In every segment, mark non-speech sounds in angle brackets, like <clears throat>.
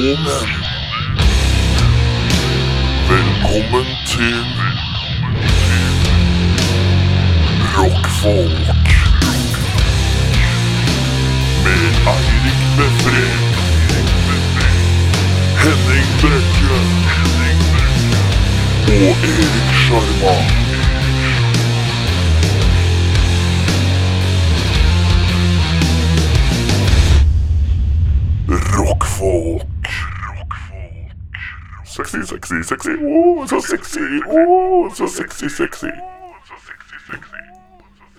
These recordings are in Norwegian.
menn. Velkommen til Rockfolk. Med Eirik Befre. Henning Brekke. Og Erik Sjarma. Rockfolk. Sexy, sexy, sexy. Åh, så sexy. Åh, så sexy, sexy.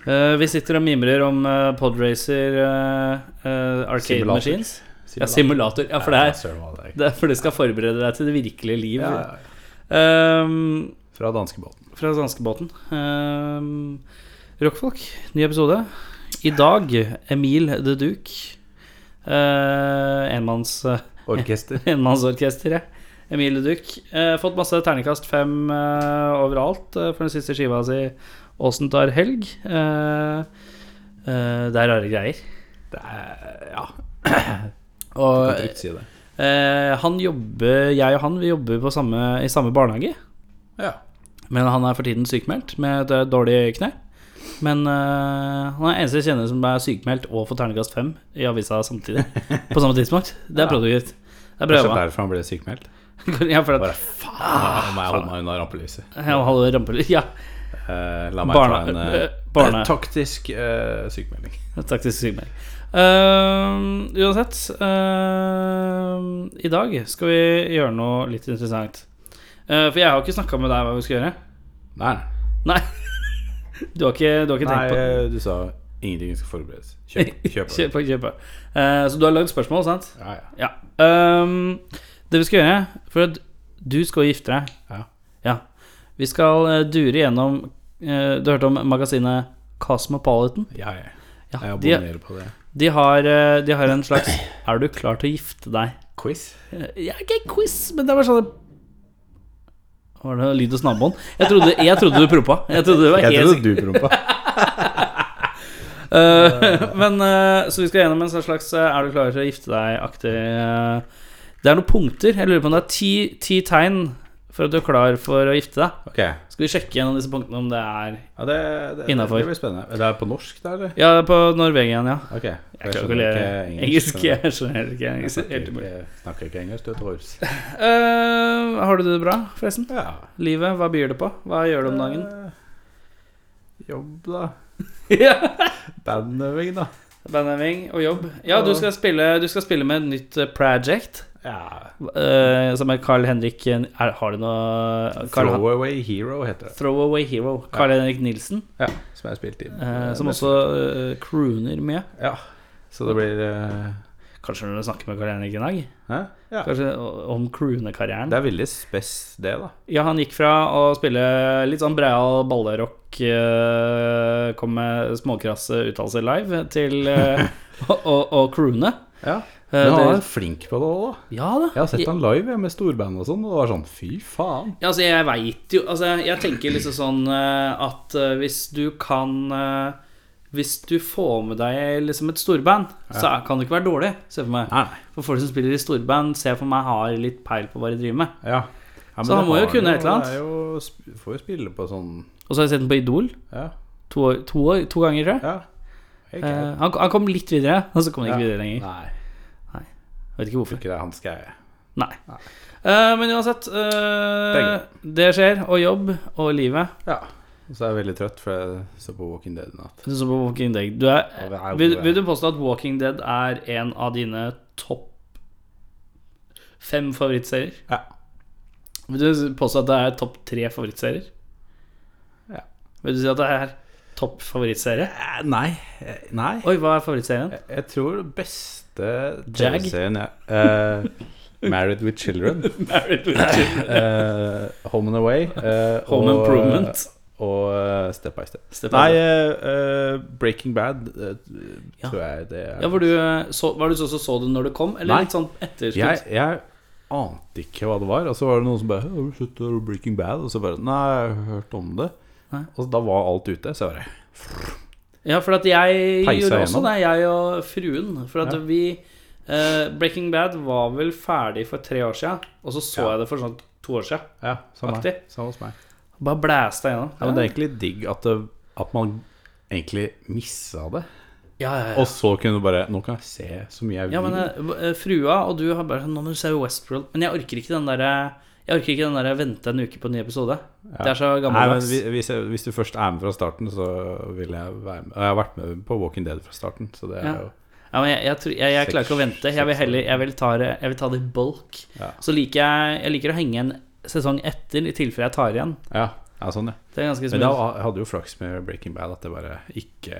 Uh, vi sitter og mimrer om uh, Podracer uh, Arcade Simulator. Machines. Ja, simulator. Ja, for det er, det er. er for det skal forberede deg til det virkelige liv. Ja, ja, ja. Ehm, Fra danskebåten. fra danskebåten. Um, Rockfolk, ny episode. I dag Emil The Duke. Uh, enmanns, uh, Orkester. <laughs> enmannsorkester, ja. Emil Duck. Eh, fått masse terningkast fem eh, overalt eh, for den siste skiva si, 'Åsen tar helg'. Eh, eh, det er rare greier. Det er Ja, <clears throat> Og si det. eh, han jobber, jeg og han vi jobber på samme, i samme barnehage. Ja. Men han er for tiden sykemeldt med et dårlig kne. Men han er eneste jeg kjenner som er sykemeldt og får terningkast fem i avisa samtidig. <laughs> På samme tidspunkt. Det er Ja. produktivt. Det er bra Kanskje derfor han ble sykemeldt. <laughs> Ja, for at Bare faen, nå må jeg holde meg unna rampelyset. ja, holde rampelyset, Ja. Eh, la meg Barna- ta en eh, barne- <clears throat> taktisk uh, sykemelding. <laughs> Taktisk sykemelding. Uh, uansett, eh, i dag skal vi gjøre noe litt interessant. Eh, for jeg har ikke snakka med deg hva vi skal gjøre. Nei, Nei. <laughs> Du har ikke, du har ikke tenkt på Nei, du sa ingenting skal forberedes. Kjøp, kjøp. Kjøp kjøp. Eh, så du har lagd spørsmål, sant? Ja, ja. Ja. Ehm, det vi skal gjøre For at du skal gifte deg. Ja. Ja. Vi skal eh, dure gjennom eh, Du hørte om magasinet Cosmopolitan? ja, ja. Ja, Jeg de, abonnerer på det. de, har, eh, de har en slags Er du klar til å gifte deg? Quiz? Ja, ikke quiz, men det var sånn Var det lyd hos naboen? Jeg trodde, jeg trodde du prompa. Jeg trodde Jeg trodde du prompa. <laughs> Eh, men Så vi skal gjennom en sånn slags Er du klar til å gifte deg-aktig Det er noen punkter. Jeg lurer på om det er ti, ti tegn for at du er klar for å gifte deg. Okay. Skal vi sjekke gjennom disse punktene om det er Ja, det, det, innafor? det blir spennende. Det er på norsk, da, eller? Ja, på Norwegian, ja. Okay. Jeg klarer ikke å engelsk. Jeg skjønner ikke Jeg snakker jeg snakker ikke engelsk, du, Tors. uh, har du det bra, forresten? Ja. Livet, hva byr det på? Hva gjør du om dagen? Uh, Jobb, da. <laughs> ja. Bandøving, da. Bandøving og jobb. Ja, du skal spille, du skal spille med et nytt eh, project. Ja. eh, som er Carl Henrik er, Har du noe Carl, Throwaway Hero heter det. Throwaway Hero. Carl Henrik Nilsen. Ja, som har spilt inn. uh, som Eh, også uh, crooner med. Ja. Så det blir eh, Kanskje når du snakker med Carl Henrik i dag? Hæ? Ja. Kanskje om croonekarrieren? Det er veldig spes, det, da. Ja, han gikk fra å spille litt sånn breial ballerock, eh, kom med småkrasse uttalelser live, til eh, <laughs> å, å, å croone. Ja. Eh, Men han er flink på det òg, da. Ja da. Jeg har sett han live med storband og sånn, og det var sånn fy faen. Ja, altså, jeg veit jo Altså, jeg tenker liksom sånn eh, at eh, hvis du kan Hvis du får med deg liksom et storband, så er- kan det ikke være dårlig, ser for meg. Nei. For folk som spiller i storband, ser for meg har litt peil på hva de driver med. Ja. Ja, Så han må jo kunne et eller annet. Jo, får jo spille på sånn Og så har jeg sett den på Idol Ja. to, to, to ganger, tror jeg. ja. Eh, han, han kom litt videre, og så kom han ikke Ja. videre lenger. Nei, Vet ikke hvorfor. ikke det er hans greie. Nei. Eh, men uansett, eh, det skjer. Og jobb og livet. Ja. Og så er jeg veldig trøtt, for jeg så på Walking Dead i natt. Du så på Walking Dead. Du er, Ja, det er- vil, vil du påstå at Walking Dead er en av dine topp fem favorittserier? Ja. Vil du påstå at det er topp tre favorittserier? Ja. Vil du si at det er topp favorittserie? Eh, Nei. eh, Nei. Oi, hva er favorittserien? Jeg, jeg tror det beste Jag? TV-serien ja. Eh, Married with Children. <laughs> Married with Children. uh, Home and Away. Uh, Home og- Improvement. Og Step by Step. Step Nei, Breaking Bad Ja. tror jeg det er Ja, var du, så, var du så, så, så det når det kom, eller Nei. litt sånn etterskudd? jeg, jeg ante ikke hva det var. Og så var det noen som bare 'Har du sett Breaking Bad?' Og så bare 'Nei, jeg har hørt om det'. Nei. Og da var alt ute. Så jeg bare Ja, for at jeg Peisa gjorde også det, jeg og fruen. For at Ja. vi uh, Breaking Bad var vel ferdig for tre år siden, og så så Ja. jeg det for sånn to år siden. Ja, samme, samme hos meg. Bare blæsta gjennom. Ja, men det er egentlig digg at, det, at man egentlig missa det. ja, ja, ja. Og så kunne du bare Nå kan jeg se så mye jeg vil. Ja, men eh, frua og du har bare sånn Nå må du se Westworld. Men jeg orker ikke den derre Jeg orker ikke den der jeg venter en uke på en ny episode. Det er så Nei, men gammeldags. hvis, hvis, jeg, hvis du først er med fra starten, så vil jeg være med. Jeg har vært med på Walking Dead fra starten, så det er Ja. jo Ja, men jeg, jeg, tror- jeg, jeg klarer ikke å vente. Jeg vil heller. Jeg vil ta det, jeg vil ta det i bulk. Ja. Så liker jeg Jeg liker å henge en sesong etter, i tilfelle jeg tar igjen. Ja, ja sånn, ja. Det er ganske Men da smooth. hadde jo flaks med Breaking Bad at jeg bare ikke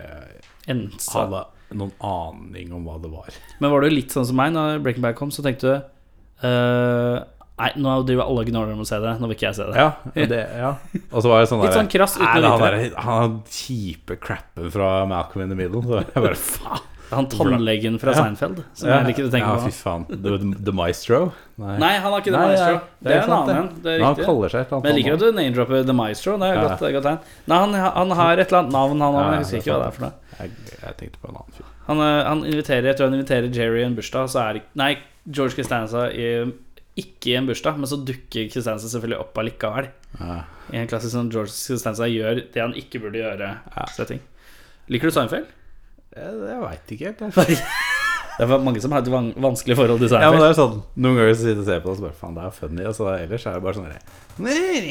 Ensa. hadde noen aning om hva det var. Men var du litt sånn som meg når Breaking Bad kom, så tenkte du eh, Nei, nå driver alle gnåler om å se det. Nå vil ikke jeg se det. Ja, og det, ja. Og så var det sånn Litt sånn krass uten Nei, å han vite det. Han kjipe crappen fra Malcolm in the Middle. Så jeg bare faen. Han tannlegen fra Ja. Seinfeld, som jeg liker å tenke ja, på. fy faen. The, the Maestro? Nei, han har ikke The Nei, Maestro. nei, Det er en annen en. Det er Men han seg et eller annet Men jeg liker at du name-dropper The Maestro. Det er Ja. godt, godt tegn. Nei, han, han har et eller annet navn, han òg, Ja, jeg husker er ikke hva det er for noe. Jeg, jeg tenkte på en annen fyr. Han, eh, han inviterer Jeg tror han inviterer Jerry i en bursdag, så er det Nei, George Costanza i, ikke i en bursdag, men så dukker Kristiansen selvfølgelig opp allikevel. Ja. I en klassisk sånn George Kristiansen gjør det han ikke burde gjøre. Ja. Liker du Seinfeld? Jeg, jeg veit ikke helt. <laughs> Det er mange som har et van vanskelig forhold til Seinfeld. Ja, men det er sånn Noen ganger så sitter og ser på det, og så bare faen, det er funny. Og så ellers er det bare sånn. Så er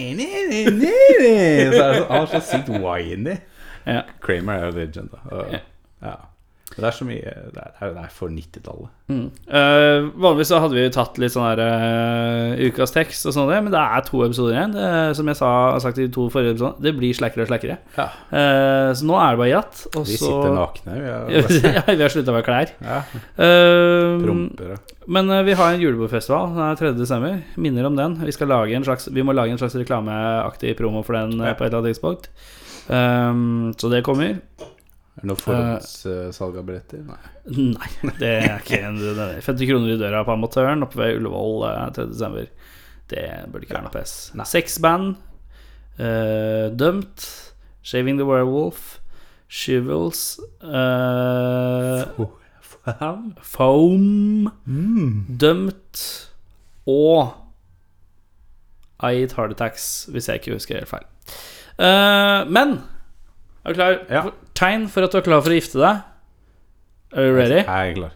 det så, Han er så sykt whiny. Ja. Kramer er jo legend, da. Og, Ja. Det er så mye Det er, det er- for 90-tallet. Mm. Uh, vanligvis så hadde vi tatt litt sånn her eh, ukas tekst og sånn, men det er to episoder igjen. Det, som jeg sa, har sagt i de to forrige episoder, det blir slakkere og slakkere. Ja. Uh, så nå er det bare jatt. Og Vi så sitter nakne. Vi har, <laughs> ja, vi har slutta å være klær. ja, promper men vi har en julebordfestival. Den er 3. desember. Minner om den. Vi, skal lage en slags, vi må lage en slags reklameaktig promo for den Ja. på et eller annet tidspunkt. Um, så det kommer. Er det noe forhåndssalg av billetter? Nei. Nei, det er ikke en det er 50 kroner i døra på Amatøren oppe ved Ullevål eh, 3. desember. Det burde ikke være noe pes. Seks band. Uh, dømt. Shaving the Werewolf. Shivels. Uh, Foam. Dømt. Og I Eat Heart Attacks, hvis jeg ikke husker helt feil. Uh, men er du klar? Ja. Tegn for at du er klar for å gifte deg. Er du ready? Jeg er klar.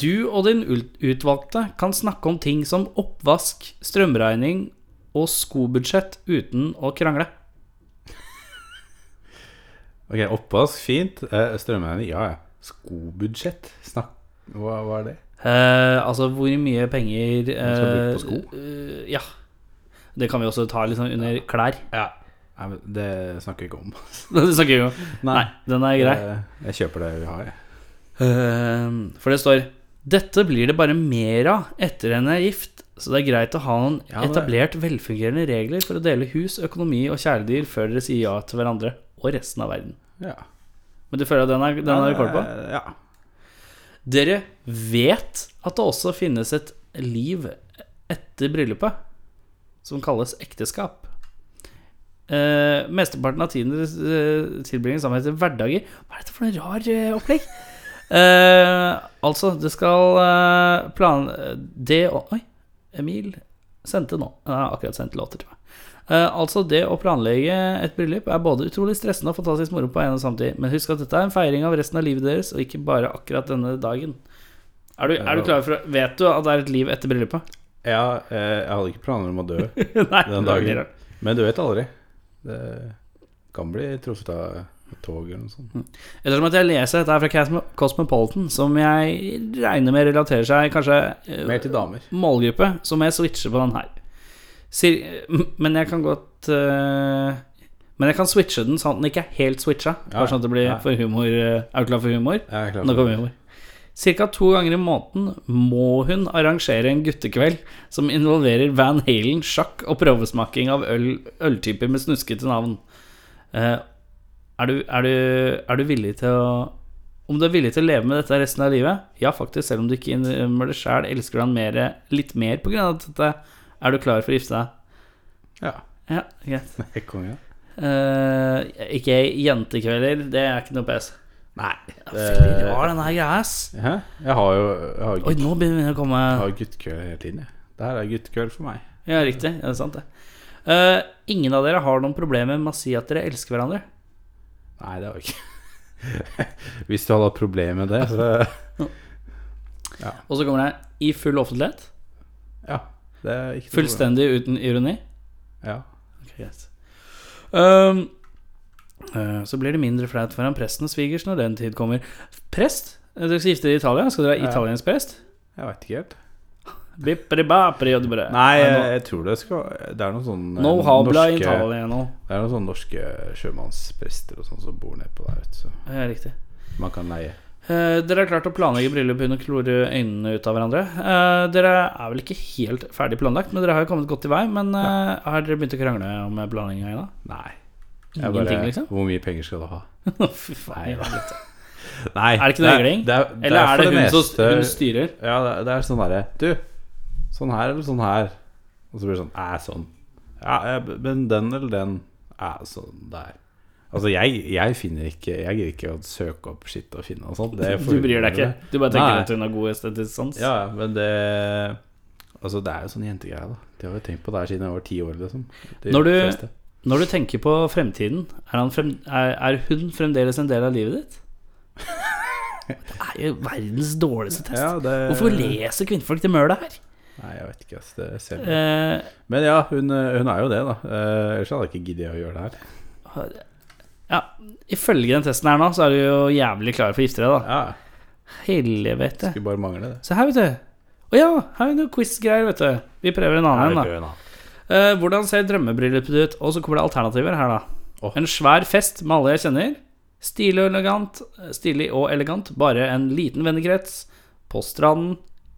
Du og din utvalgte kan snakke om ting som oppvask, strømregning og skobudsjett uten å krangle. Ok, oppvask, fint. Eh, Strømregning, ja ja. Skobudsjett, snakk hva, hva er det? Eh, altså hvor mye penger Man skal bruke på sko? eh, ja. Det kan vi også ta sånn under klær. Ja. <laughs> Nei, det snakker vi ikke om. Det snakker vi om. Nei, den er grei. Eh, Jeg kjøper det vi har, jeg. Eh, for det står Dette blir det bare mer av etter en er gift, så det er greit å ha noen Ja, etablert, velfungerende regler for å dele hus, økonomi og kjæledyr før dere sier ja til hverandre og resten av verden. Ja. Men du føler at den er, den er rekord på? Ja. Dere vet at det også finnes et liv etter bryllupet som kalles ekteskap. Eh, mesteparten av tiden deres uh, tilbringer sammen etter hverdager. Hva er dette for en rar uh, opplegg? <laughs> Eh, altså, det skal uh, plan... Det å Oi, Emil sendte nå. Han har akkurat sendt låter til meg. Altså, det å planlegge et bryllup er både utrolig stressende og fantastisk moro på en og samme tid. Men husk at dette er en feiring av resten av livet deres, og ikke bare akkurat denne dagen. Er du, er du klar for å Vet du at det er et liv etter bryllupet? ja, jeg hadde ikke planer om å dø <laughs> Nei, den dagen. Men du vet aldri. Det kan bli truffet av tog eller noe sånt. Ettersom at jeg leser dette her fra Cosmo- Cosmopolitan, som jeg regner med relaterer seg kanskje eh, Mer til damer. målgruppe, så må jeg switche på den her. Men jeg kan godt eh, Men jeg kan switche den sånn at den ikke er helt switcha. Bare sånn at det blir for humor. eh, Er du klar for humor? Jeg er klar Nå kommer humor. Cirka to ganger i måneden må hun arrangere en guttekveld som involverer Van Halen, sjakk og prøvesmaking av øl, øltyper med snuskete navn. Eh, er, du, er, du, er du villig til å Om du er villig til å leve med dette resten av livet? Ja, faktisk, selv om du ikke innrømmer det sjæl, elsker du han mer, litt mer på grunn av dette. Er du klar for å gifte deg? Ja. Ja, greit. <laughs> Jeg konge. Eh, ikke jentekvelder, det er ikke noe pes. Nei. Veldig rar, den her greia, ass. Hæ? Jeg har jo jeg har Oi, gutt, nå begynner det å komme jeg har guttekøl hele tiden, jeg. Det her er guttkøl for meg. Ja, riktig. Ja, det er sant, det. Eh, ingen av dere har noen problemer med å si at dere elsker hverandre. Nei, det har jeg ikke. <laughs> Hvis du hadde hatt problemer med det, så <laughs> Og så kommer det i full offentlighet. Ja. Det er ikke noe Fullstendig uten ironi. Ja. Ok, greit. Um, så blir det mindre flaut foran presten og svigers når den tid kommer. Prest? Eh, Dere skal gifte dere i Italia? Skal dere ha italiensk prest? Jeg veit ikke helt. Bipperi-baperi, og det bare- Nei, jeg, jeg tror det skal Det er noen sånne eh, No norske- italiano. Det er noen sånne norske sjømannsprester og sånn som bor nedpå der. Så Ja, riktig. man kan leie. Eh, dere har klart å planlegge bryllup å klore øynene ut av hverandre. Eh, dere er vel ikke helt ferdig planlagt, men dere har jo kommet godt i vei. Men eh, har dere begynt å krangle om planlegginga ennå? Nei. Jeg bare, liksom? Hvor mye penger skal du ha? <laughs> Fy faen. Nei, helvete. <laughs> Nei, Er det ikke noe det det Eller er det, hun som meste- hun styrer? Ja, det er, det er sånn derre Du, sånn her eller sånn her? Og så blir det sånn Æ, sånn. Ja, men den eller den Æ, sånn der. Altså, jeg, jeg finner ikke Jeg gidder ikke å søke opp shit og finne og sånt. Det <laughs> Du bryr deg ikke? Du bare tenker Nei. at hun har god estetisk sans? Ja, men det Altså, det er jo sånn jentegreie, da. De har jo tenkt på det her siden jeg var ti år, liksom. Når du-. Når du tenker på fremtiden, er, han frem, er, er hun fremdeles en del av livet ditt? <laughs> Det er jo verdens dårligste test. Ja, det Hvorfor leser kvinnfolk det mølet her? Nei, jeg vet ikke, ass. Det ser jeg. Eh, Men ja, hun, hun er jo det, da. Eh, Ellers hadde jeg ikke giddet å gjøre det her. ja, ifølge den testen her nå, så er du jo jævlig klar for å gifte deg, da. Ja, Helvete. skulle bare mangle det. Se her, vet du. Å ja, her er noen quiz-greier, vet du. Vi prøver en annen en, da. Eh, hvordan ser drømmebryllupet ditt ut? Og så kommer det alternativer her, da. Oh. En svær fest med alle jeg kjenner. Stilig og elegant. Stilig og elegant. Bare en liten vennekrets. På stranden.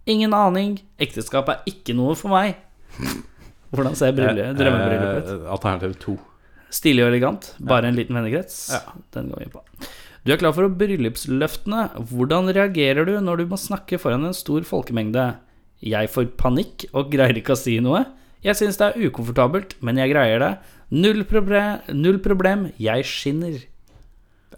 Ingen aning. Ekteskap er ikke noe for meg. Hvordan ser drømmebryllupet ut? Eh, Alternativ to. Stilig og elegant. Bare en liten vennekrets. Ja. Den går vi inn på. Du er klar for bryllupsløftene. Hvordan reagerer du når du må snakke foran en stor folkemengde? Jeg får panikk og greier ikke å si noe. Jeg syns det er ukomfortabelt, men jeg greier det. Null problem, null problem. jeg skinner.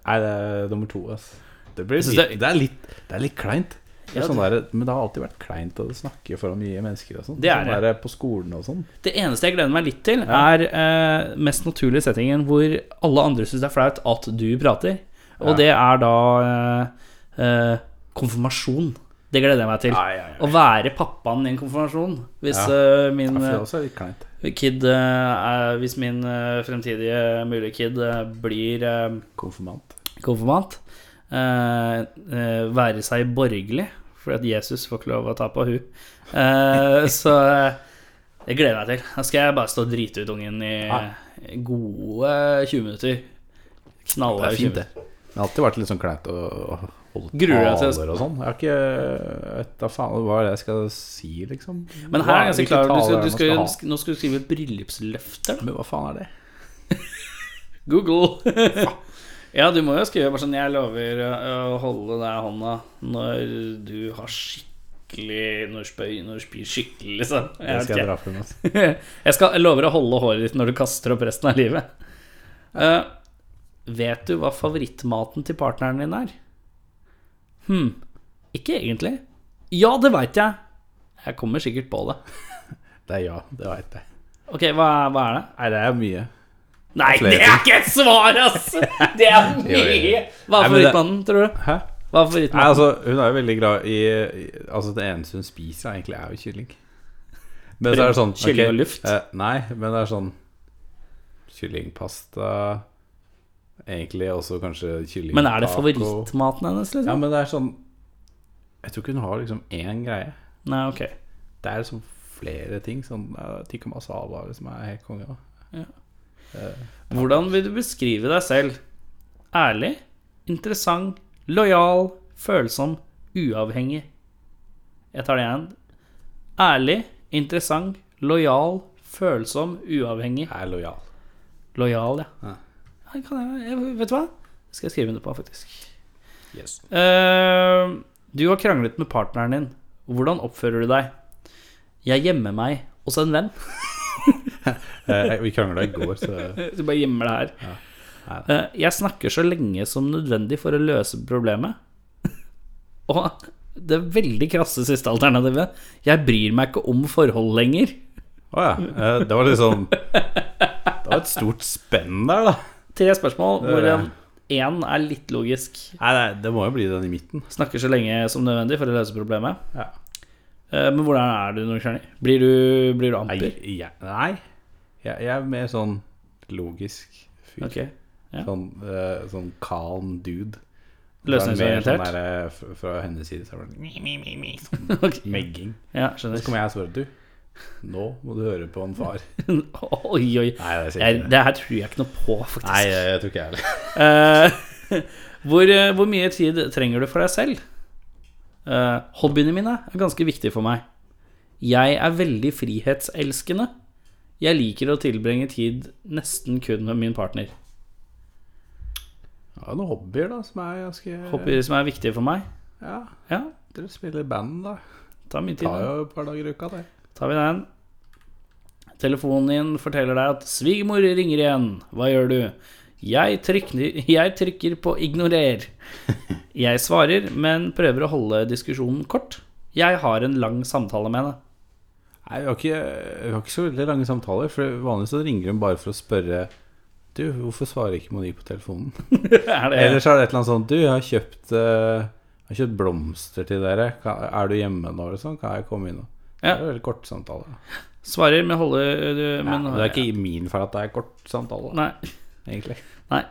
Nei, det er nummer to, ass. Det, litt, det- det, er litt, det er litt kleint. Det er Ja, sånn der, men det har alltid vært kleint å snakke foran mye mennesker og sånn. Det er sånn det. På skolen og sånn. Det eneste jeg gleder meg litt til, er eh, mest naturlige settingen hvor alle andre syns det er flaut at du prater. Og Ja. det er da eh, eh, konfirmasjon. Det gleder jeg meg til. Ai, ai, ai. Å være pappaen i en konfirmasjon. Hvis Ja. uh, min eh, kid uh, er, Hvis min uh, fremtidige mulige kid blir Konfirmant. konfirmant, være seg borgerlig, fordi at Jesus får ikke lov å ta på hun, <laughs> så det gleder jeg meg til. Da skal jeg bare stå og drite ut ungen i Ja. gode 20 minutter. Er 20 fint, det. Har alltid vært litt sånn kleint å Gruer du deg til- taler og sånn. Jeg har ikke vet da faen hva er det jeg skal si, liksom. Men her er jeg ganske klar du skal, du skal, ha? Nå skal du skrive bryllupsløfter. da. Men hva faen er det? <laughs> Google. <laughs> ja, du må jo skrive bare sånn Jeg lover å holde deg i hånda når du har skikkelig Når du spyr skikkelig, liksom. Jeg, Det skal jeg dra frem. Altså. <laughs> jeg, skal, jeg lover å holde håret ditt når du kaster opp resten av livet. Uh, vet du hva favorittmaten til partneren din er? Hm, ikke egentlig. Ja, det veit jeg. Jeg kommer sikkert på det. <laughs> Det er ja, det veit jeg. Ok, hva, hva er det? Nei, det er mye. Nei, Flere det er ikke et svar, ass! <laughs> Det er mye. Hva er favorittmannen, tror du? Hæ? Hva er Nei, altså, hun er jo veldig glad i i- Altså, det eneste hun spiser, egentlig, er jo kylling. Men så er det sånn Kylling og luft? eh, nei, men det er sånn Kyllingpasta Egentlig også kanskje kylling Men er det favorittmaten hennes, Ja, liksom? men det er sånn Jeg tror ikke hun har liksom én greie. Nei, ok. Det er liksom flere ting. Sånn uh, tikka masala liksom er helt konge. da. Hvordan vil du beskrive deg selv? Ærlig, interessant, lojal, følsom, uavhengig. Jeg tar det igjen. Ærlig, interessant, lojal, følsom, uavhengig. Jeg er lojal. Lojal, ja. Ja. Jeg, jeg, vet du hva? Det skal jeg skrive under på, faktisk. Yes. Uh, du har kranglet med partneren din. Hvordan oppfører du deg? Jeg gjemmer meg hos en venn. <laughs> Eh, vi krangla i går, så <laughs> Du bare gjemmer deg her. Ja. Uh, Jeg snakker så lenge som nødvendig for å løse problemet. <laughs> Og det veldig krasse siste alternativet Jeg bryr meg ikke om forhold lenger. Å ja. Uh, Det var liksom Det var et stort spenn der, da. Tre spørsmål hvor én er litt logisk. Nei, nei, det må jo bli den i midten. Snakker så lenge som nødvendig for å løse problemet. Ja. Eh, Men hvordan er du når du skjønner? Blir du, blir du Nei, jeg, nei. Jeg, jeg er mer sånn logisk fyr. Okay. Ja. Sånn, uh, sånn calm dude. Løsningsorientert? Sånn eh, fra, hennes side så er det mi, mi, mi, mi, sånn <laughs> okay. megging. Ja, Så kommer jeg og spør du, nå må du høre på en far. <laughs> Oi, oi. Nei, det Jeg, det. det her tror jeg ikke noe på, faktisk. Nei, jeg, tror ikke jeg heller. <laughs> Eh, hvor, eh, hvor mye tid trenger du for deg selv? Uh, hobbyene mine er ganske viktige for meg. Jeg er veldig frihetselskende. Jeg liker å tilbringe tid nesten kun med min partner. Ja, noen hobbyer da som er ganske Hobbyer som er viktige for meg. Ja, Ja, dere spiller band, da. ta mye Det tar jo et par dager i uka, det. Tar vi den. Telefonen din forteller deg at 'svigermor ringer igjen'. Hva gjør du? Jeg trykker, jeg trykker på 'ignorer'. Jeg svarer, men prøver å holde diskusjonen kort. Jeg har en lang samtale med henne. Nei, vi har ikke, vi har ikke så veldig lange samtaler, for vanligvis så ringer hun bare for å spørre Du, hvorfor svarer ikke Moni på telefonen? <laughs> Er det Eller så er det et eller annet sånt Du, jeg har kjøpt, uh, jeg har kjøpt blomster til dere. Kan, er du hjemme nå? Eller sånn? Kan jeg komme inn? Og? Ja. Det er veldig kort samtale. Svarer, men holder du men, ja, det er ikke min feil at det er kort samtale, Nei. egentlig. Nei.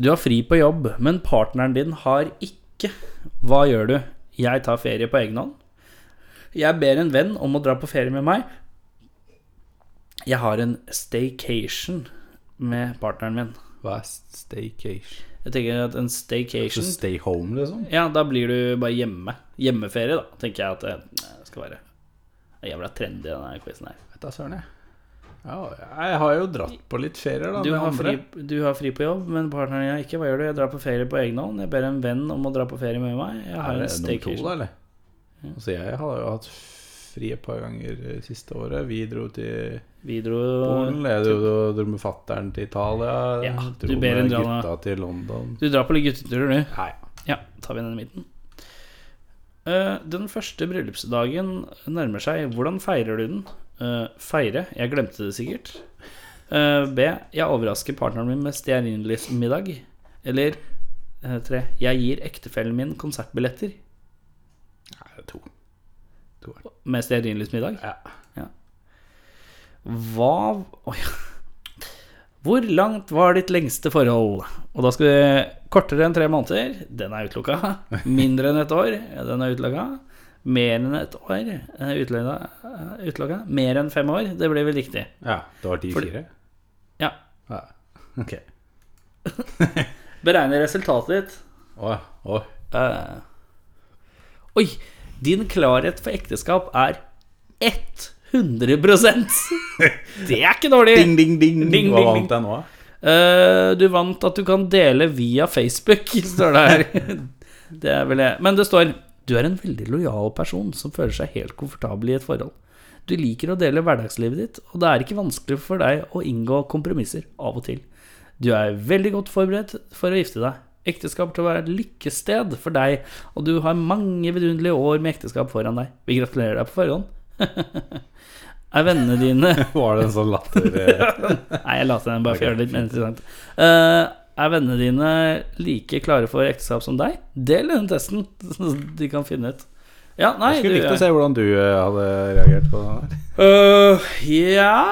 Du har fri på jobb, men partneren din har ikke. Hva gjør du? Jeg tar ferie på egen hånd. Jeg ber en venn om å dra på ferie med meg. Jeg har en staycation med partneren min. Hva er staycation? Jeg tenker at en Så staycation stay home, liksom? Ja, da blir du bare hjemme. Hjemmeferie, da, tenker jeg at det det skal være. Det er jævla trendy, denne quizen her. Vet da søren, jeg. Ja, jeg har jo dratt på litt ferier, da. Du har, fri, du har fri på jobb, men partneren din ikke. Hva gjør du? Jeg drar på ferie på egen hånd. Jeg ber en venn om å dra på ferie med meg. Jeg har en staycation. to, da, eller? Altså, jeg har jo hatt fri et par ganger eh, siste året. Vi dro til Vi dro Polen. Jeg dro, dro, dro med fattern til Italia. Ja, dro du ber en med dra gutta til London. Du drar på litt gutteturer, du. Nei, Ja, tar vi den i midten. Uh, den første bryllupsdagen nærmer seg. Hvordan feirer du den? Uh, feire? Jeg glemte det sikkert. Uh, B. Jeg overrasker partneren min med stearinlysmiddag. Eller eh, tre. Jeg gir ektefellen min konsertbilletter Nei, det er to. Det. med stearinlysmiddag. Ja. Hva Oi. Hvor langt var ditt lengste forhold? Og da skal vi Kortere enn tre måneder, den er utelukka. Mindre enn et år, den er utelukka. Mer enn et år, utelukka. Mer enn fem år, det blir vel riktig. ja, det var de Fordi- fire? Ja. Ja. <laughs> Ok. Beregne resultatet ditt. Å, å. uh. oi! Din klarhet for ekteskap er 100% <laughs> Det er ikke dårlig! Ding, ding, ding. Ding, Hva vant jeg nå? Eh, du vant at du kan dele via Facebook, <laughs> står det her. Det er vel jeg. Men det står Du er en veldig lojal person som føler seg helt komfortabel i et forhold. Du liker å dele hverdagslivet ditt, og det er ikke vanskelig for deg å inngå kompromisser av og til. Du er veldig godt forberedt for å gifte deg. Ekteskap til å være et lykkested for deg, og du har mange vidunderlige år med ekteskap foran deg. Vi gratulerer deg på forhånd. <laughs> er vennene dine <laughs> Var det en sånn latter <laughs> Nei, jeg la til den bare for å gjøre det litt mer interessant. Uh, er vennene dine like klare for ekteskap som deg? Del denne testen, så de kan finne ut. Ja, nei Jeg skulle likt å se hvordan du eh, hadde reagert på det. <laughs> Øh, ja,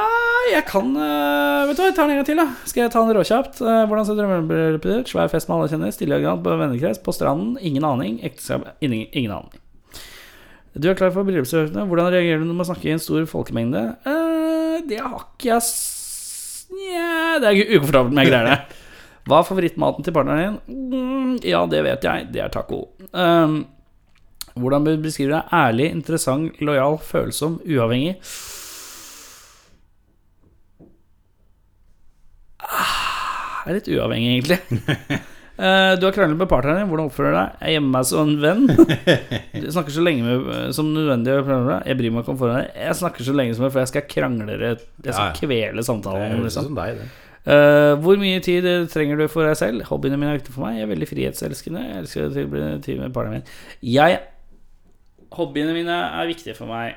jeg kan uh, Vet du hva, jeg tar den en gang til, da. Skal jeg ta den råkjapt? Uh, hvordan ser drømmebryllupet ditt? Svær fest med alle kjenner, Stillegrad på vennekrets, på stranden, ingen aning. Ekteskap, ingen, ingen aning. Du er klar for bryllupsøkene. Hvordan reagerer du når man snakker i en stor folkemengde? Uh, det har ikke jeg. Nja, det er ukomfortabelt med det <laughs> Hva er favorittmaten til partneren din? Mm, ja, det vet jeg. Det er taco. Um, hvordan beskriver du deg? Ærlig, interessant, lojal, følsom, uavhengig? Ah, Jeg er litt uavhengig, egentlig. <laughs> Eh, du har kranglet med partneren din. Hvordan oppfører du deg? Jeg gjemmer meg som en venn. <laughs> Du snakker så lenge med, som nødvendig. Jeg bryr meg ikke om forholdet. Jeg snakker så lenge som for jeg skal krangle Jeg skal kvele samtalen. Liksom. som deg, det. Eh, hvor mye tid trenger du for deg selv? Hobbyene mine er viktige for meg. Jeg er veldig frihetselskende. Jeg elsker å tilbringe tid med partneren min. Jeg Hobbyene mine er viktige for meg.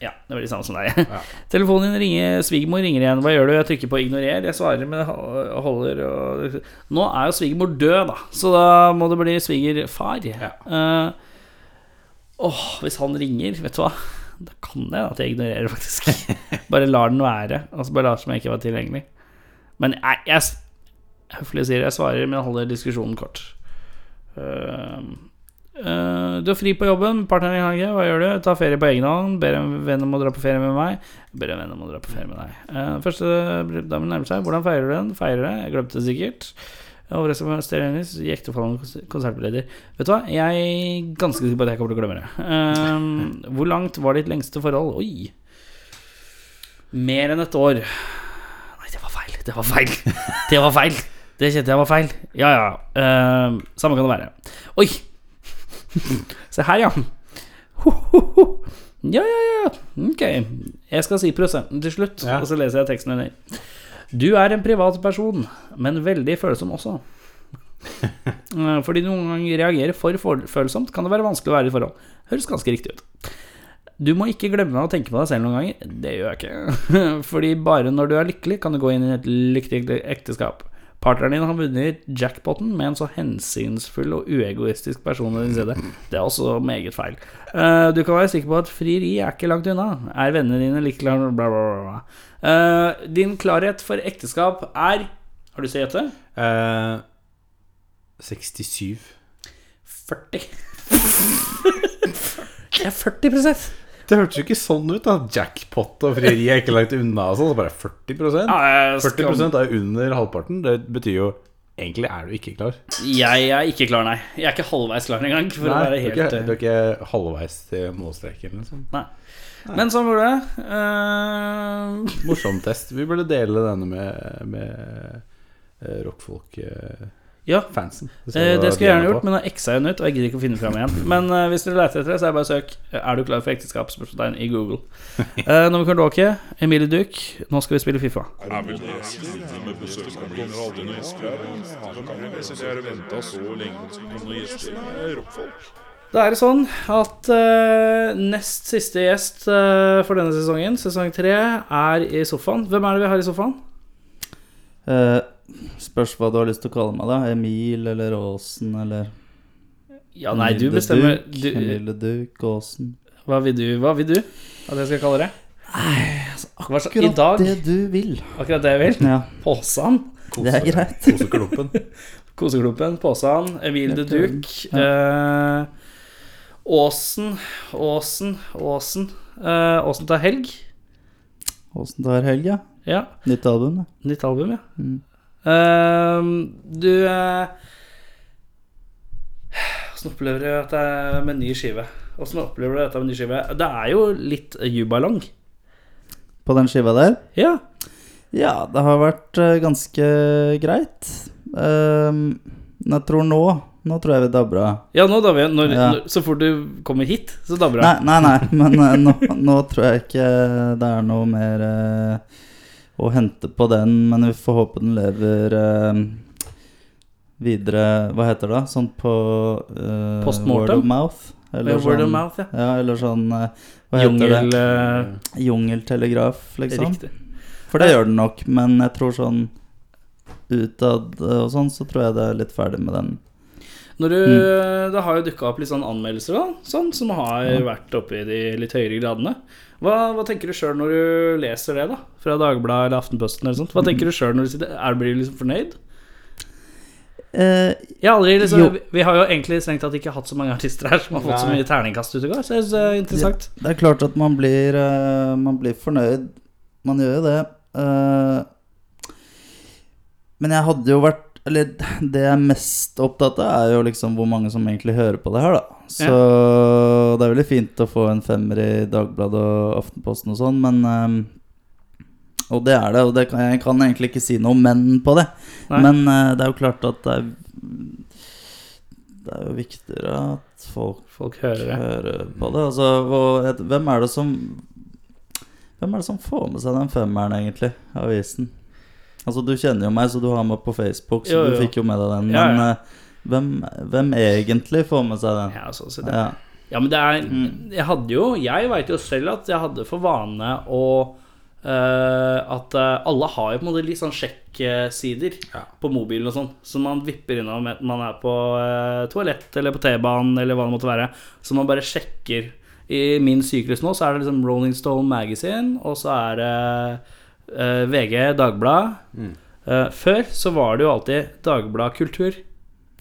Ja, det var det samme som deg. Ja. <laughs> Telefonen din ringer, svigermor ringer igjen. Hva gjør du? Jeg trykker på ignorer. Jeg svarer, men jeg ho- holder og Nå er jo svigermor død, da, så da må det bli svigerfar. Ja. Uh, åh, hvis han ringer, vet du hva? Da kan jeg at jeg ignorerer, faktisk. <laughs> Bare lar den være. Altså bare lar som jeg ikke var tilgjengelig. Men jeg, jeg Høflig sier jeg svarer, men jeg holder diskusjonen kort. Eh, eh, du er fri på jobben, partneren i har ikke. Hva gjør du? Ta ferie på egen hånd. Ber en venn om å dra på ferie med meg. Ber en venn om å dra på ferie med deg. Uh, første damen nærmer seg. Hvordan feirer du den? Feirer det? Jeg glemte det sikkert. Overraska meg stereonis i ektefallen konsertleder. Vet du hva, jeg er ganske sikker på at jeg kommer til å glemme det. Uh, hvor langt var ditt lengste forhold? Oi. Mer enn et år. Nei, det var feil. Det var feil. Det var feil. Det kjente jeg var feil. Ja, ja. Samme kan det være. Oi! <laughs> Se her, ja. Ho, ho, ho. Ja, ja, ja. Ok. Jeg skal si prosenten til slutt, Ja. og så leser jeg teksten under. Du er en privat person, men veldig følsom også. <laughs> Eh, Fordi du noen ganger reagerer for- følsomt, kan det være vanskelig å være i forhold. Høres ganske riktig ut. Du må ikke glemme å tenke på deg selv noen ganger. Det gjør jeg ikke. <laughs> Fordi bare når du er lykkelig, kan du gå inn i et lykkelig ekteskap. Partneren din har vunnet jackpoten med en så hensynsfull og uegoistisk person ved din side. Det er også meget feil. Uh, du kan være sikker på at frieri er ikke langt unna. Er vennene dine like klare Bla, bla, bla, bla. Eh, din klarhet for ekteskap er Har du sett det? Uh, 67. 40. Det er 40 Det hørtes jo ikke sånn ut, da. Jackpot og frieri er ikke langt unna. og sånn, så bare 40 ja, jeg, 40 er under halvparten. Det betyr jo Egentlig er du ikke klar. jeg er ikke klar, nei. Jeg er ikke halvveis klar engang. For å være helt, du, er ikke, eh, du er ikke halvveis til målstreken. Liksom. Nei. Men sånn var det. Uh... Morsom test. Vi burde dele denne med, med eh, rockfolk-fansen. Ja, eh, det skulle jeg gjerne gjort, men men da x-a jeg den ut, og jeg gidder ikke å finne fram igjen. Men eh, hvis dere leter etter det, så er det bare å søk 'Er du klar for ekteskap?' spørsmålstegn i Google. eh, når vi kommer åke. Emilie Duck, nå skal vi spille Fifa. Er det kan vi det. Det er. Da er det sånn at uh, nest siste gjest uh, for denne sesongen, sesong tre, er i sofaen. Hvem er det vi har i sofaen? Eh, spørs hva du har lyst til å kalle meg, da. Emil eller Åsen eller Ja, nei, du bestemmer. Du, Emil Duk, Åsen. hva vil du Hva vil du at jeg skal kalle det? Nei, altså, Akkurat dag det du vil. Akkurat det jeg vil. Ja, Påsan. det er greit. Koseklumpen. <laughs> Koseklumpen, Påsan, Emil de Helt Ja. Eh, Åsen, Åsen, Åsen. Eh, Åsen tar helg. Åsen tar helg, ja. Ja, Nytt album, nytt album, ja. Mm. Eh, du eh, Åssen opplever du at det er med ny skive? Åssen opplever du dette med ny skive? Det er jo litt jubalong. På den skiva der? Ja. Ja, det har vært eh, ganske greit. Ehm, men jeg tror nå Nå tror jeg vi dabber av. ja, nå dabber vi når, Ja. når, Så fort du kommer hit, så dabber jeg. Nei, nei, nei, men eh, nå, nå tror jeg ikke det er noe mer eh, å hente på den. Men vi får håpe den lever eh, videre Hva heter det? Sånn på eh? Word of mouth? Eller Word of sånn, mouth, ja. ja, eller sånn eh, Hva heter Jungel det? Uh, Jungeltelegraf, liksom. Riktig. For det gjør den nok, men jeg tror sånn utad eh, og sånn, så tror jeg det er litt ferdig med den. Du, Mm. Det har jo dukka opp litt sånn anmeldelser da, sånn, som har vært oppe i de litt høyere gradene. Hva, hva tenker du sjøl når du leser det, da? Fra Dagbladet eller Aftenposten eller sånt? Hva tenker du sjøl når du sitter Er Blir du liksom fornøyd? Uh, aldri liksom vi, har jo egentlig strengt tatt ikke hatt så mange artister her som har fått så mye terningkast ut i går, så jeg synes det er interessant. Det er klart at man blir, uh, man blir fornøyd. Man gjør jo det. Uh, men jeg hadde jo vært Eller det jeg er mest opptatt av, er jo liksom hvor mange som egentlig hører på det her, da. Så det er veldig fint å få en femmer i Dagbladet og Aftenposten og sånn, men um, Og det er det, og det kan, jeg kan egentlig ikke si noe men på det. Nei. Men uh, det er jo klart at det er Det er jo viktigere at folk Folk hører hører på det. Altså, hvem er det som Hvem er det som får med seg den femmeren, egentlig, avisen? Altså, du kjenner jo meg, så du har meg på Facebook, så Jo, du jo. fikk jo med deg den. Men ja. ja. hvem, hvem egentlig får med seg den? Ja, sånn sett, ja. Ja. Ja, men det er Mm. Jeg hadde jo Jeg veit jo selv at jeg hadde for vane å Uh, At uh, alle har jo på en måte litt sånn sjekksider Ja. på mobilen og sånn, som man vipper innom enten man er på uh, toalett eller på T-banen eller hva det måtte være. Så man bare sjekker. I min syklus nå så er det liksom Rolling Stone Magazine, og så er det eh, VG, Dagbladet. Mm. Eh, før så var det jo alltid Dagblad-kultur.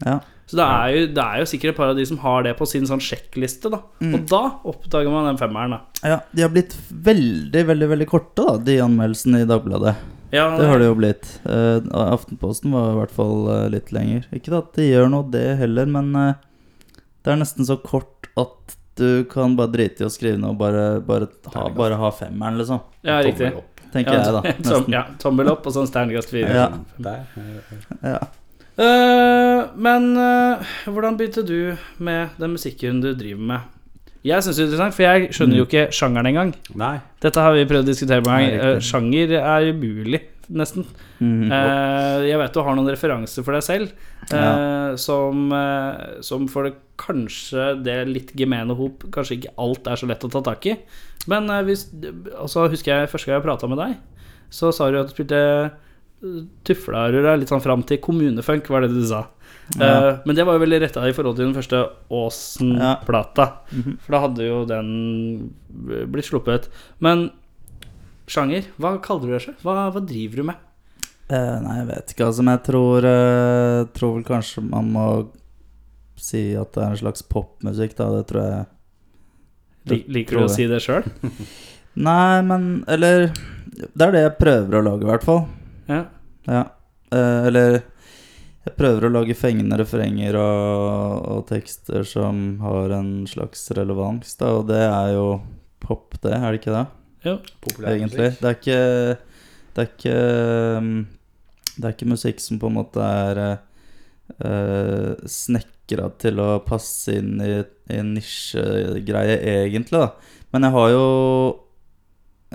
ja. Så det er, jo, det er jo sikkert et par av de som har det på sin sånn sjekkliste, da. Mm. Og da oppdager man den femmeren, da. ja. De har blitt veldig, veldig veldig korte, da, de anmeldelsene i Dagbladet. Ja, Det har det jo blitt. Eh, Aftenposten var i hvert fall eh, litt lenger. Ikke at de gjør noe, det heller, men eh, det er nesten så kort at du kan bare drite i å skrive noe og bare, bare, ha, bare ha femmeren, liksom. ja, riktig. Tommel opp. Tenker Ja, jeg, da. <laughs> tom, ja, tommel opp og sånn sternekast fire. Ja. Eh, men uh, hvordan begynte du med den musikken du driver med? Jeg syns det er interessant, for jeg skjønner jo Mm. ikke sjangeren engang. Nei. Dette har vi prøvd å diskutere mange ganger. Eh, sjanger er umulig, nesten. Mhm. Eh, jeg vet du har noen referanser for deg selv, eh, som, eh, som for det kanskje det litt gemene hop Kanskje ikke alt er så lett å ta tak i. Men eh, hvis altså, husker jeg første gang jeg prata med deg, så sa du at du spilte eh, tufla du deg litt sånn fram til kommunefunk, var det du sa. Ja. Uh, men det var jo veldig retta i forhold til den første Åsen-plata. Mhm. For da hadde jo den blitt sluppet. Men sjanger, hva kaller du deg selv? Hva, hva driver du med? Eh, nei, jeg vet ikke. Altså, men jeg tror, eh, tror vel kanskje man må si at det er en slags popmusikk, da. Det tror jeg det, Liker tror du å jeg. si det sjøl? <laughs> Nei, men Eller Det er det jeg prøver å lage, i hvert fall. Ja. Ja. Eh, eller jeg prøver å lage fengende refrenger og, og tekster som har en slags relevans, da, og det er jo pop, det, er det ikke det? Jo. Egentlig. Det er ikke Det er ikke um, Det er ikke musikk som på en måte er uh, snekra til å passe inn i, i en nisjegreie, egentlig, da. Men jeg har jo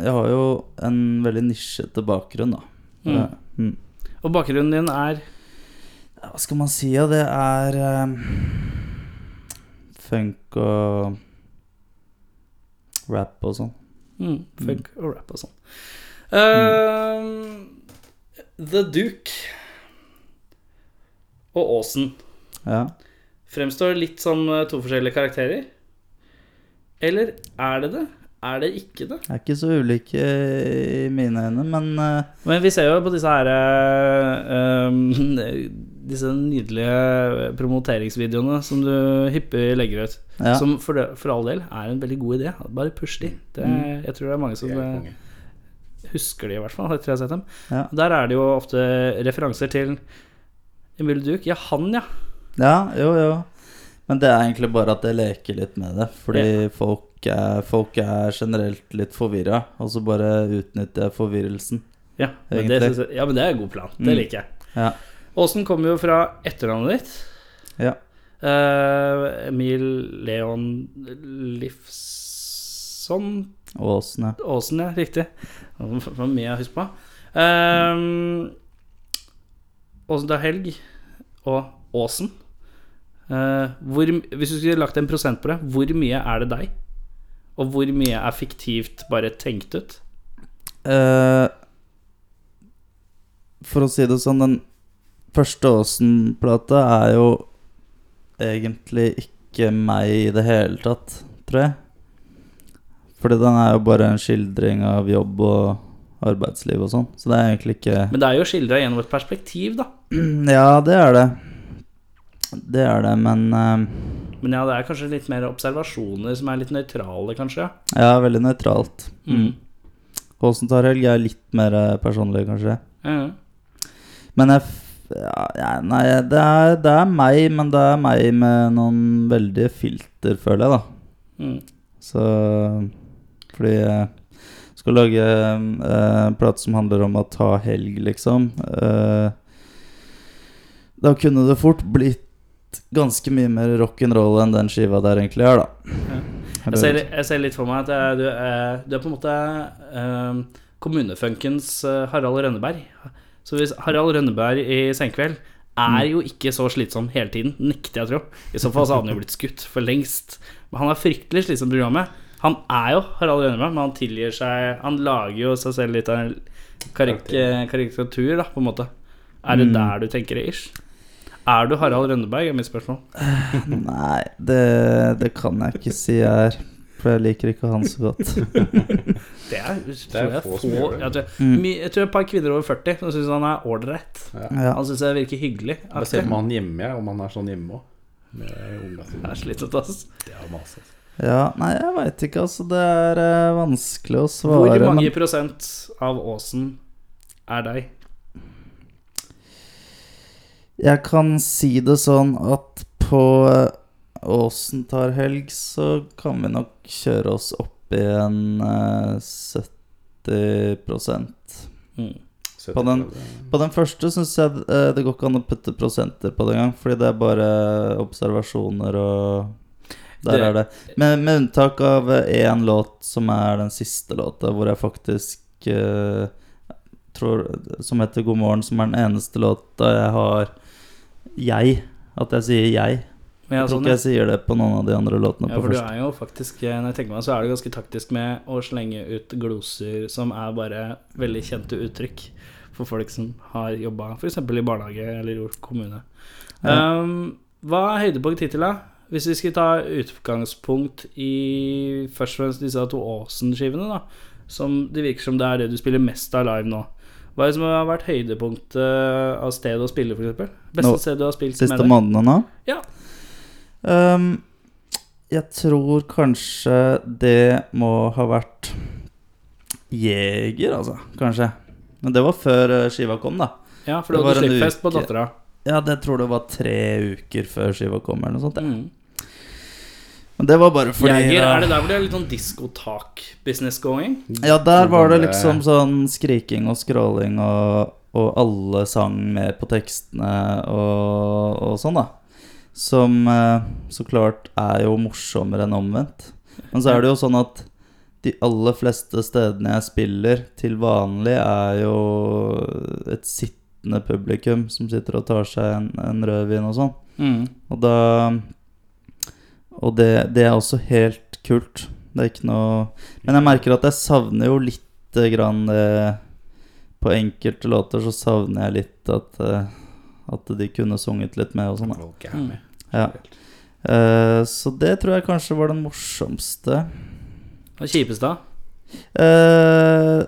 Jeg har jo en veldig nisjete bakgrunn, da. Mm. Ja, mm. Og bakgrunnen din er Hva skal man si, ja? Det er um, funk og rap og sånn. Mm, funk og rap og sånn. Eh, The Duke og Åsen Ja. fremstår litt som eh, to forskjellige karakterer. Eller er det det? Er det ikke det? Det er ikke så ulike i mine øyne, men uh, Men vi ser jo på disse her uh, um, Disse nydelige promoteringsvideoene som du hyppig legger ut. ja. Som for, det, for all del er en veldig god idé. Bare push de. Det, Mm. Jeg tror det er mange som er eh, husker de, i hvert fall. Etter jeg har sett dem. Ja. Der er det jo ofte referanser til Emil Duke. Ja, han, ja. ja, jo, jo. Men det er egentlig bare at jeg leker litt med det. Fordi folk, er, folk er generelt litt forvirra, og så bare utnytter jeg forvirrelsen. Ja, men, det, jeg, ja, men det er en god plan. Det Mm. liker jeg. Ja. Åsen kommer jo fra etternavnet ditt. Ja. Uh, Emil Leon Livsson Åsen, ja. Åsen, ja. Riktig. Det var mye jeg husker på. Um, Åsen til helg og Åsen. Uh, hvor, hvis du skulle lagt en prosent på det, hvor mye er det deg? Og hvor mye er fiktivt bare tenkt ut? Uh, for å si det sånn, den første Åsen-plata er jo egentlig ikke meg i det hele tatt, tror jeg. Fordi den er jo bare en skildring av jobb og arbeidsliv og sånn. Så det er egentlig ikke Men det er jo skildra gjennom et perspektiv, da. <clears throat> Ja, det er det. Det er det, men uh... Men ja, det er kanskje litt mer observasjoner som er litt nøytrale, kanskje. Ja, veldig nøytralt. Mm. Åsen tar helg er litt mer eh, personlig, kanskje. Mm. Men jeg ja, Nei, det er, det er meg, men det er meg med noen veldige filter, føler jeg, da. Mm. Så Fordi jeg skal lage eh, en plate som handler om å ta helg, liksom. Eh, Da kunne det fort blitt ganske mye mer rock'n'roll enn den skiva der egentlig er, da. Jeg ser, jeg ser litt for meg at du, er, du er på en måte eh, kommunefunkens eh, Harald Rønneberg. Så hvis Harald Rønneberg i Senkveld er jo ikke så slitsom hele tiden, nekter jeg å tro. I så fall så hadde han jo blitt skutt for lengst. Men han er fryktelig slitsom programmet. Han er jo Harald Rønneberg, men han tilgir seg Han lager jo seg selv litt av en karik karikatur, da, på en måte. Er det der du tenker det, ish? Er du Harald Rønneberg, er mitt spørsmål. Nei, det, det kan jeg ikke si jeg er. For jeg liker ikke han så godt. <laughs> Det er, tror jeg, få få, som gjør det. jeg, tror, Mm. jeg tror et par kvinner over 40 som syns han er ålreit. Ja. Han syns jeg virker hyggelig. Jeg ser på han hjemme, jeg, om han er sånn hjemme òg. Det er slitsomt, ass. Det er mas, altså. ja, nei, jeg veit ikke, altså. Det er eh, vanskelig å svare. Hvor mange men prosent av Åsen er deg? jeg kan si det sånn at på eh, Åsen tar helg, så kan vi nok kjøre oss opp i en eh, 70 Mm. På den- På den første syns jeg eh, det går ikke an å putte prosenter på det engang, fordi det er bare observasjoner og Der Det- er det. Med, med unntak av én låt, som er den siste låta, hvor jeg faktisk eh, tror Som heter 'God morgen', som er den eneste låta jeg har jeg. At jeg sier 'jeg'. Men Jeg tror sånn, ikke jeg sier det på noen av de andre låtene ja, på for du er jo faktisk eh, Når jeg tenker meg så er du ganske taktisk med å slenge ut gloser som er bare veldig kjente uttrykk for folk som har jobba f.eks. i barnehage eller i kommune. Ja. Um, hva er høydepunkt hittil, da? Hvis vi skal ta utgangspunkt i først og fremst disse to Aasen-skivene, da. Som det virker som det er det du spiller mest av live nå. Hva er det som har vært høydepunktet av stedet å spille, f.eks.? Beste sted du har spilt Siste månedene nå? Ja. Ehm, jeg tror kanskje det må ha vært Jeger, altså. Kanskje. Men det var før eh, skiva kom, da. Ja, for Det du var slippfest på. Dattera. Ja, det tror jeg var tre uker før skiva kom, eller noe sånt. ja. Mm. Men det var bare fordi Jeger, da- er det der hvor det er litt sånn diskotak-business going? Ja, der var det liksom sånn skriking og skråling, og, og alle sang med på tekstene og, og sånn, da. Som eh, så klart er jo morsommere enn omvendt. Men så er det jo sånn at de aller fleste stedene jeg spiller til vanlig, er jo et sittende publikum som sitter og tar seg en, en rødvin og sånn. Mm. Og da Og det, det er også helt kult. Det er ikke noe Men jeg merker at jeg savner jo lite grann det På enkelte låter så savner jeg litt at eh, At de kunne sunget litt med og sånn. Mm. Ja. Uh, så det tror jeg kanskje var den morsomste. Hva kjipeste, da? Eh,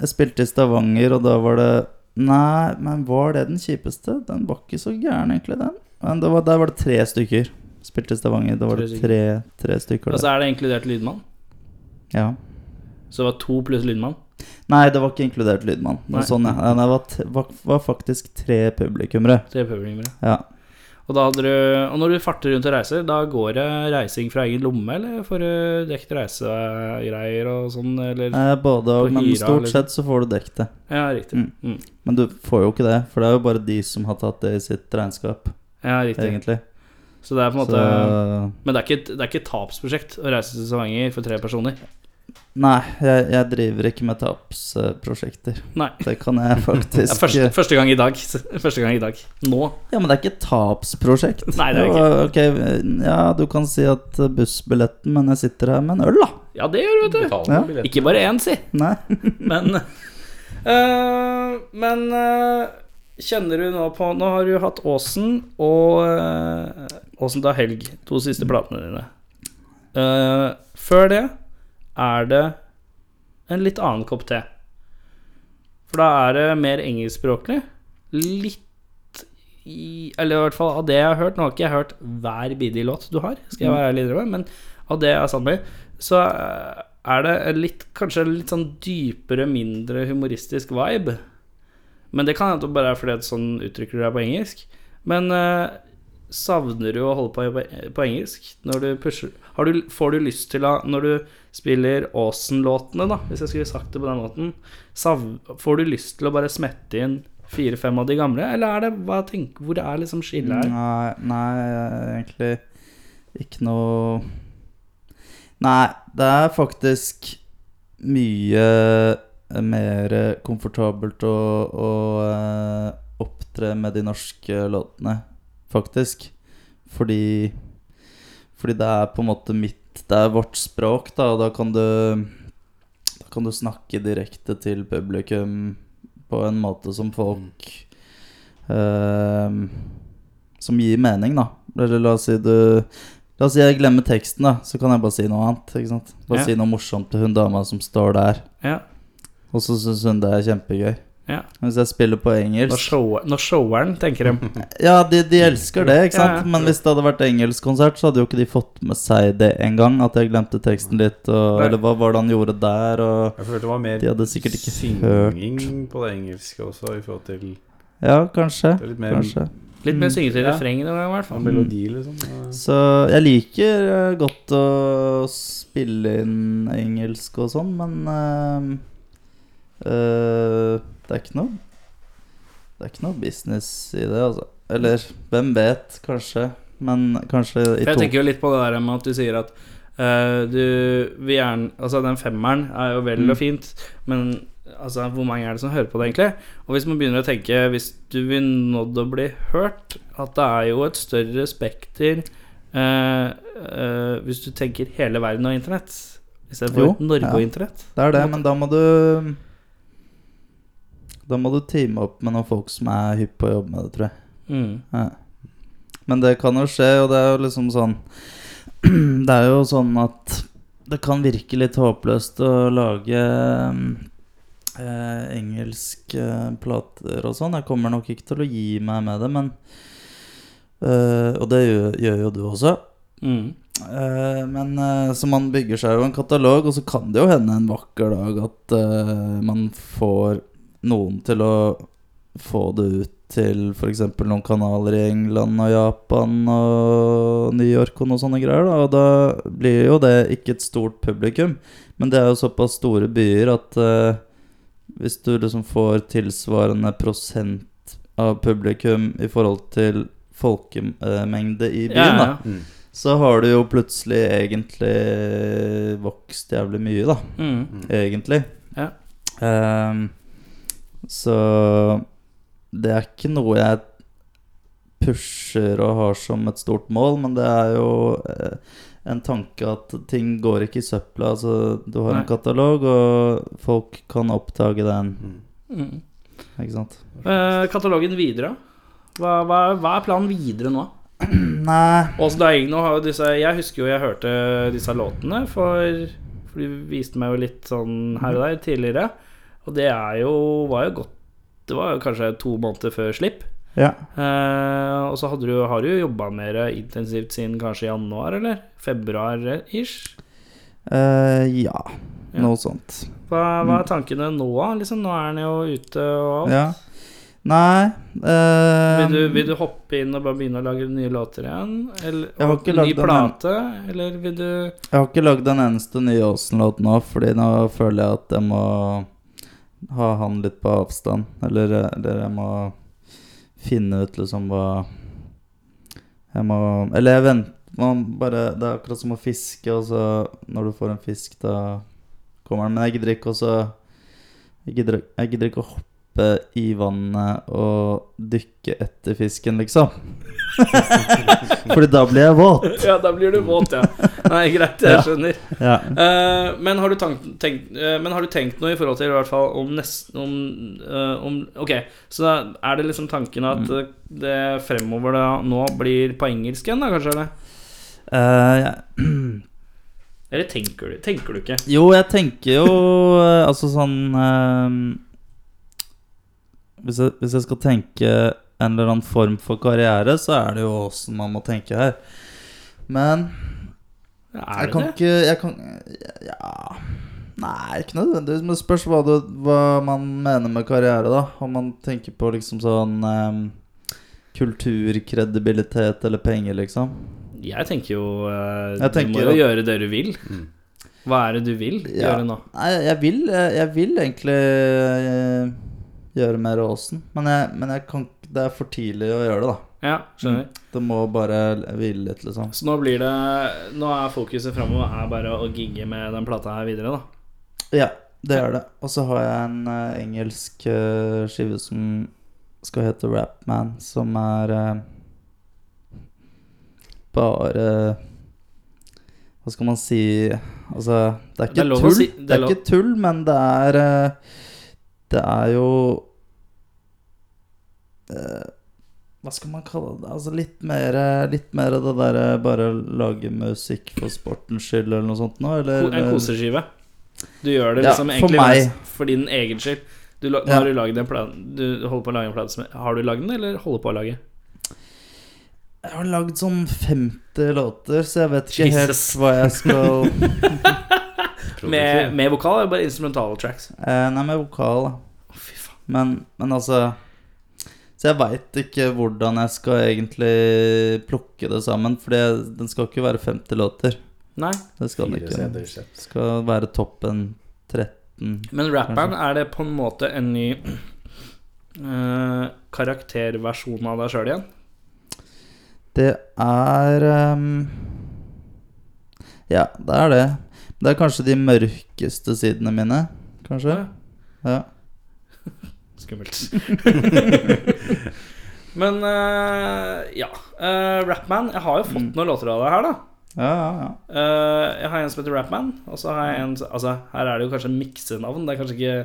jeg spilte i Stavanger, og da var det Nei, men var det den kjipeste? Den var ikke så gæren, egentlig, den. Men det var, der var det tre stykker. Spilte i Stavanger. Da var det tre, tre stykker Og så er det inkludert lydmann? Ja. Så det var to pluss lydmann? Nei, det var ikke inkludert lydmann. Nei. Sånn, ja. Det var, var, faktisk tre publikummere. Tre publikummere. Ja. Og, da hadde du, og når du farter rundt og reiser, da går det reising fra egen lomme, eller får du dekket reisegreier og sånn, eller? Eh, både og, men hyra, stort sett så får du dekket det. Ja, riktig. Mm. Mm. Men du får jo ikke det, for det er jo bare de som har tatt det i sitt regnskap, Ja, riktig. egentlig. Så det er på en Så måte Men det er ikke, det er ikke et tapsprosjekt å reise til Stavanger for tre personer? Nei, jeg, jeg driver ikke med tapsprosjekter. Nei. Det kan jeg <laughs> Ja, faktisk første, første gang i dag. <laughs> Første gang i dag. Nå. Ja, men det er ikke tapsprosjekt. Nei, det er Jo, okay, ja, du kan si at bussbilletten, men jeg sitter her med en øl, da. Ja, det gjør du, vet du. Ja. Ikke bare én, si. Nei. <laughs> Men øh, Men øh, kjenner du nå på Nå har du hatt Åsen og øh, Åsen tar helg. To siste platene dine. Uh, før det er det en litt annen kopp te. For da er det mer engelskspråklig. Litt i Eller i hvert fall av det jeg har hørt. Nå har ikke jeg hørt hver bidige låt du har, skal jeg være ærlig innrømme, men av det jeg har satt meg så er det en litt, kanskje en litt sånn dypere, mindre humoristisk vibe. Men det kan hende bare er fordi sånn uttrykker du deg på engelsk. Men uh, savner du å holde på på engelsk når du pusher har du, Får du lyst til å Når du spiller Åsen-låtene, da, hvis jeg skulle sagt det på den måten, får du lyst til å bare smette inn fire-fem av de gamle? Eller er det hva tenker, Hvor er liksom skillet her? Nei, nei, egentlig ikke noe Nei, det er faktisk mye mer komfortabelt å, å eh, opptre med de norske låtene, faktisk. Fordi Fordi det er på en måte mitt Det er vårt språk, da, og da kan du Da kan du snakke direkte til publikum på en måte som folk eh, Som gir mening, da. Eller la oss si du La oss si jeg glemmer teksten, da. Så kan jeg bare si noe annet. Ikke sant? Bare Ja. si noe morsomt til hun dama som står der. Ja, Og så syns hun det er kjempegøy. Ja. Hvis jeg spiller på Når, engelsk show, når showeren, tenker de. <laughs> Ja, de, de elsker det, ikke sant? Ja, ja. Men hvis det hadde vært engelskkonsert, så hadde jo ikke de fått med seg det engang. At jeg glemte teksten litt, og, eller hva var det han gjorde der, og Jeg følte det var mer De hadde sikkert ikke synging på det engelske også, i forhold til Ja, kanskje. Litt mer Kanskje. Litt mer Mm, synge til refrenget noen ganger, i hvert fall. melodi, liksom. Så jeg liker eh, godt å spille inn engelsk og sånn, men uh, eh, det er ikke noe Det er ikke noe business i det, altså. Eller hvem vet, kanskje. Men kanskje i to jeg tenker jo litt på det der med at du sier at uh, du vil gjerne Altså, den femmeren er jo vel Mm. og fint, men altså, hvor mange er det som hører på det, egentlig? Og hvis man begynner å tenke Hvis du vil nådd å bli hørt, at det er jo et større spekter uh, uh, Hvis du tenker hele verden og internett, istedenfor Norge ja. og internett. Det er det, men da må du Da må du teame opp med noen folk som er hypp på å jobbe med det, tror jeg. Mm. Ja. Men det kan jo skje, og det er jo liksom sånn <clears throat> Det er jo sånn at det kan virke litt håpløst å lage eh, engelske plater og sånn. Jeg kommer nok ikke til å gi meg med det, men eh, Og det gjør, gjør jo du også. Mm. Eh, men eh, så man bygger seg jo en katalog, og så kan det jo hende en vakker dag at eh, man får noen til å få det ut til f.eks. noen kanaler i England og Japan og New York og noen sånne greier. Da. Og da blir jo det ikke et stort publikum, men det er jo såpass store byer at uh, hvis du liksom får tilsvarende prosent av publikum i forhold til folkemengde i byen, Ja, ja. da Mm. så har du jo plutselig egentlig vokst jævlig mye, da. Mm. Egentlig. Ja. Ehm, så det er ikke noe jeg pusher og har som et stort mål, men det er jo eh, en tanke at ting går ikke i søpla. Altså, du har Nei. en katalog, og folk kan oppdage den, Mm. Mm. ikke sant. Eh, katalogen videre? Hva, hva, hva er planen videre nå? <clears throat> Nei Også da jeg, nå har disse, jeg husker jo jeg hørte disse låtene, for, for du viste meg jo litt sånn her og der tidligere. Og det er jo, var jo godt Det var jo kanskje to måneder før slipp. Ja. Uh, og så hadde du, har du jo jobba mer intensivt siden kanskje januar, eller? Februar-ish? Uh, ja. Ja. Noe sånt. Hva, hva er tankene nå? Liksom, nå er den jo ute og alt. Ja. Nei uh, Vil, du, vil du hoppe inn og bare begynne å lage nye låter igjen? Eller Jeg har ikke ny plate? Eller vil du Jeg har ikke lagd en eneste ny Åsen-låt nå, fordi nå føler jeg at jeg må ha han litt på avstand. Eller, eller jeg må finne ut liksom hva Jeg må Eller jeg venter bare, Det er akkurat som å fiske, og så når du får en fisk, da kommer den. Men jeg gidder ikke å Jeg jeg gidder ikke å hoppe i vannet og dykke etter fisken, liksom. <laughs> Fordi da blir jeg våt. Ja, da blir du våt, ja. Nei, greit, jeg skjønner. Ja. Uh, men, har du tank, tenkt, uh, men har du tenkt noe i forhold til i hvert fall om nesten Om, uh, om Ok, så da er det liksom tanken at Mm. det fremover da nå blir på engelsk igjen, da, kanskje? Eller, Uh, ja. eller tenker, du, tenker du ikke? Jo, jeg tenker jo Altså sånn hvis, jeg, hvis jeg skal tenke en eller annen form for karriere, så er det jo åssen man må tenke her. Men Er jeg kan det? ikke Jeg kan Ja Nei, ikke nødvendigvis. Men det spørs hva, du, hva man mener med karriere, da. Om man tenker på liksom sånn um, kulturkredibilitet eller penger, liksom. Jeg tenker jo uh, Jeg tenker Du må jo gjøre det du vil. Mm. Hva er det du vil Ja. gjøre nå? Nei, jeg vil, jeg, jeg vil egentlig eh, gjøre mer Åsen. Men, jeg, men jeg kan, det er for tidlig å gjøre det, da. Ja, skjønner. Det må bare hvile litt, liksom. Så nå blir det Nå er fokuset framover er bare å gigge med den plata her videre, da. Ja, det er det. Og så har jeg en uh, engelsk uh, skive som skal hete Rapman, som er uh, bare Hva skal man si Altså, det er ikke Det er tull. si- det er det er ikke tull, men det er Det er jo eh, Hva skal man kalle det? Altså litt mer, eh, litt mer det derre bare lage musikk for sportens skyld, eller noe sånt noe? Eller, En koseskive. Du gjør det Ja, liksom for egentlig meg. mest for din egen skyld. Du, Ja. har du laget en plan, Du holder på å lage en plan, Har du lagd den, eller holder på å lage? Jeg har lagd sånn 50 låter, så jeg vet ikke Jesus. helt hva jeg skal <laughs> Med, med vokal eller bare instrumentale tracks? eh, Nei, med vokal, da. Faen. Men, men altså Så jeg veit ikke hvordan jeg skal egentlig plukke det sammen. For den skal ikke være 50 låter. Nei. Det skal den ikke. Det skal være toppen 13. Men rapperen, er det på en måte en ny uh, <clears throat> karakterversjon av deg sjøl igjen? Det er um, Ja, det er det. Det er kanskje de mørkeste sidene mine, kanskje. Ja. <laughs> Skummelt. <laughs> Men eh, ja. Uh, Rapman. Jeg har jo fått noen låter av deg her, da. Ja, ja, ja. Uh, jeg har en som heter Rapman, og så har jeg en Altså, her er det jo kanskje miksenavn. Det er kanskje ikke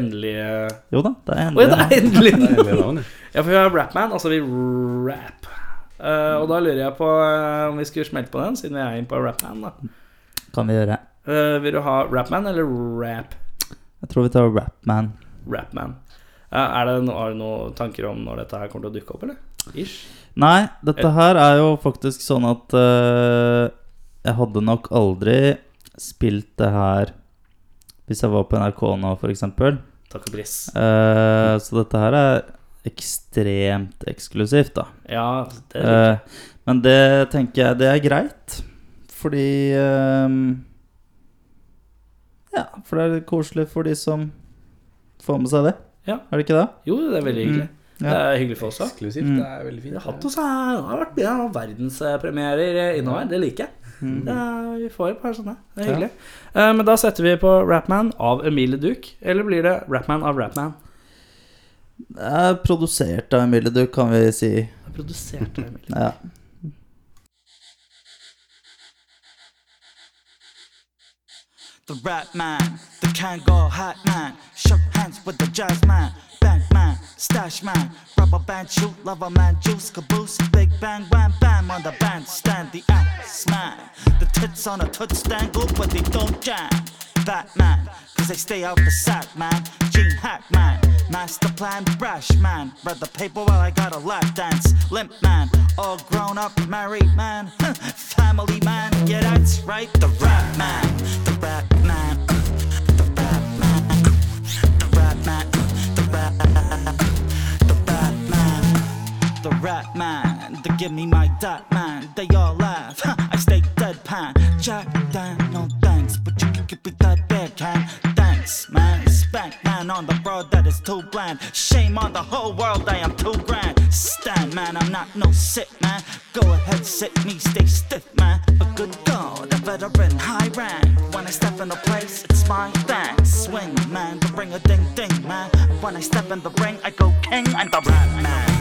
endelig uh... Jo da, det er Oi, det endelig. er endelig! Det er endelig <laughs> navn, ja. Ja, for vi har Rapman, og så har vi Rap. Uh, og da lurer jeg på om vi skulle smelte på den, siden vi er inne på Rapman. da Kan vi gjøre. Eh, Vil du ha Rapman eller Rap? Jeg tror vi tar Rapman. Rapman. Uh, er det no, har du noen tanker om når dette her kommer til å dukke opp, eller? Ish. Nei, dette her er jo faktisk sånn at uh, jeg hadde nok aldri spilt det her hvis jeg var på NRK nå, f.eks. Takk og pris. Uh, så dette her er ekstremt eksklusivt, da. Ja, det er det. Uh, men det tenker jeg det er greit, fordi Ja, for det er koselig for de som får med seg det. Ja. Er det ikke det? Jo, det er veldig hyggelig. Mm. Det er hyggelig for oss òg. Eksklusivt. Mm. Det er veldig fint. Vi har hatt oss her, det har vært ja, verdenspremierer innover. Det liker jeg. Mm. Det er, vi får et par sånne. Det er hyggelig. Uh, men da setter vi på Rapman av Emilie Duke. Eller blir det Rapman av Rapman? Det er produsert av Emilie Duke, kan vi si. Det er produsert av Emilie. Ja. The rap man, the can go hot man. Shook hands with the jazz man, bank man, stash man, rubber band shoot, lover man, juice caboose, big bang, wham bam on the bandstand. The ass man, the tits on a toot stand, but they don't jam. Batman, cause they stay out the sack man. Gene Hack man, master plan, brash man. Read the paper while I got a lap dance. Limp man, all grown up, married man. <laughs> Family man, yeah, that's right. The rap man, the rap man, <laughs> the rap man, the rap man, <laughs> the rap man, the rap man. They give me my dot man, they all laugh. I stay deadpan. Jack can. Thanks, man. Spank man on the road that is too bland. Shame on the whole world, I am too grand. Stand man, I'm not no sit man. Go ahead, sit me, stay stiff man. A good god, a veteran, high rank. When I step in the place, it's my thing. Swing man, the ring a ding ding man. When I step in the ring, I go king. I'm the rap man,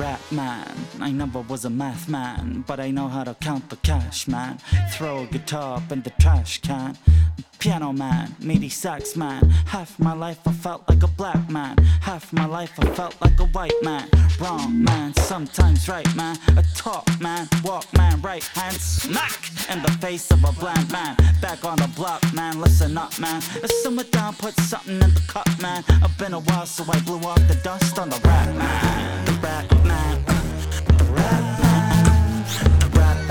rap man. I never was a math man, but I know how to count the cash man. Throw a guitar up in the trash can. Piano man, meaty sax man. Half my life I felt like a black man. Half my life I felt like a white man. Wrong man, sometimes right man. A talk man, walk man, right hand smack in the face of a blind man. Back on the block man, listen up man. Simmer down, put something in the cup man. I've been a while, so I blew off the dust on the rap man. The rap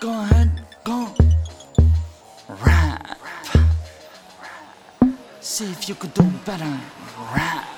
Go ahead, go. Rap. See if you could do better. Rap.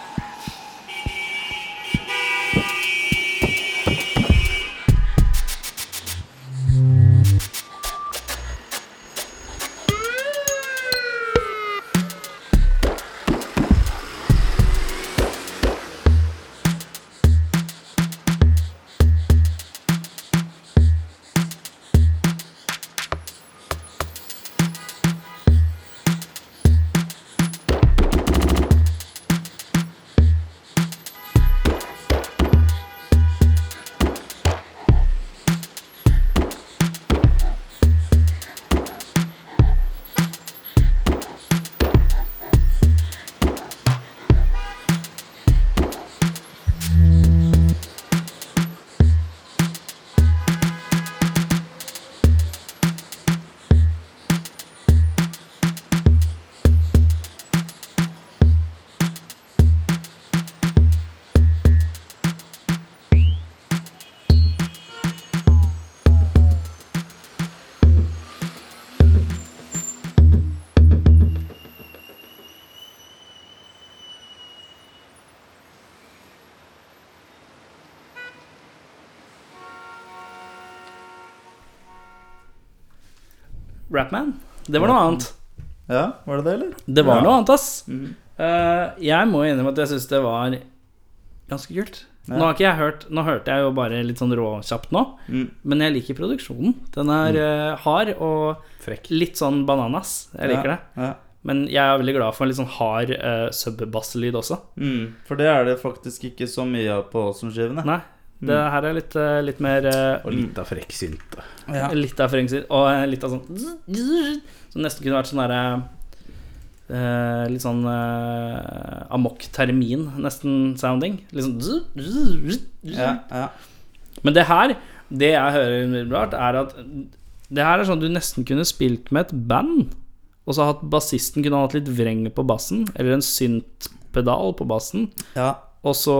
Rapman. Det var noe annet. Ja, var det det, eller? Det var Ja. noe annet, ass. Mm. Uh, jeg må innrømme at jeg syns det var ganske kult. Ja. Nå har ikke jeg hørt Nå hørte jeg jo bare litt sånn råkjapt nå, Mm. men jeg liker produksjonen. Den er eh, hard og Frekk. litt sånn bananas. Jeg liker det. Ja. Men jeg er veldig glad for en litt sånn hard uh, subbasslyd også. Mm. For det er det faktisk ikke så mye av på Åsen-skivene. Nei, det her er litt, eh, litt mer eh, Og litt av frekk synte. Ja. Litt av frengsid og eh, litt av sånn Som nesten kunne vært sånn derre eh, Litt sånn uh, amok-termin, nesten sounding. Litt sånn Ja, ja. Men det her, det jeg hører umiddelbart, er at det her er sånn du nesten kunne spilt med et band, og så hatt bassisten kunne hatt litt vreng på bassen, eller en synt-pedal på bassen, ja. Og så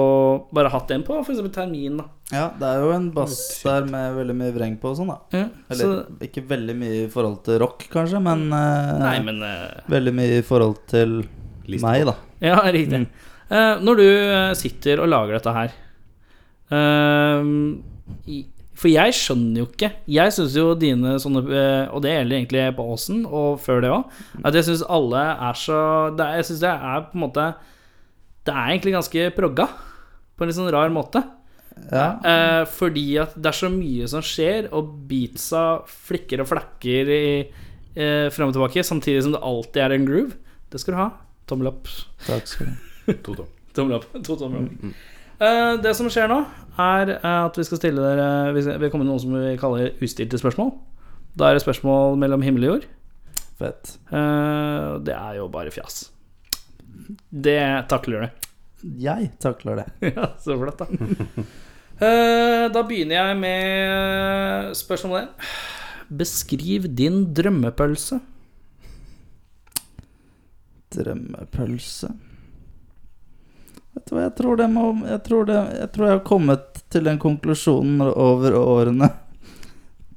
bare hatt en på f.eks. termin, da. Ja, det er jo en bass der med veldig mye vreng på og sånn, da. Ja, Eller så, ikke veldig mye i forhold til rock, kanskje, men, eh, nei, men uh... veldig mye i forhold til Liste meg, da. Ja, riktig. Eh, når du eh, sitter og lager dette her uh, i- For jeg skjønner jo ikke Jeg syns jo dine sånne eh, Og det gjelder egentlig på Åsen, og før det òg, at jeg syns alle er så det Jeg syns det er på en måte Det er egentlig ganske progga, på en litt sånn rar måte. Ja. Eh, fordi at det er så mye som skjer, og beatsa flikker og flakker i, eh, frem og tilbake, samtidig som det alltid er en groove. Det skal du ha. Tommel opp. Takk skal du ha. <laughs> To tom. Tommel opp. To tommel opp. Eh, det som skjer nå, er at vi skal stille dere Vi vil komme kommer med noe som vi kaller ustilte spørsmål. Da er det spørsmål mellom himmel og jord. Fett. Eh, det er jo bare fjas. Det takler du. Jeg takler det. <laughs> ja, så flott, da. Eh, da begynner jeg med spørsmål 1. Beskriv din drømmepølse. Drømmepølse Vet du hva, jeg tror det må Jeg tror, det, jeg, tror jeg har kommet til den konklusjonen over årene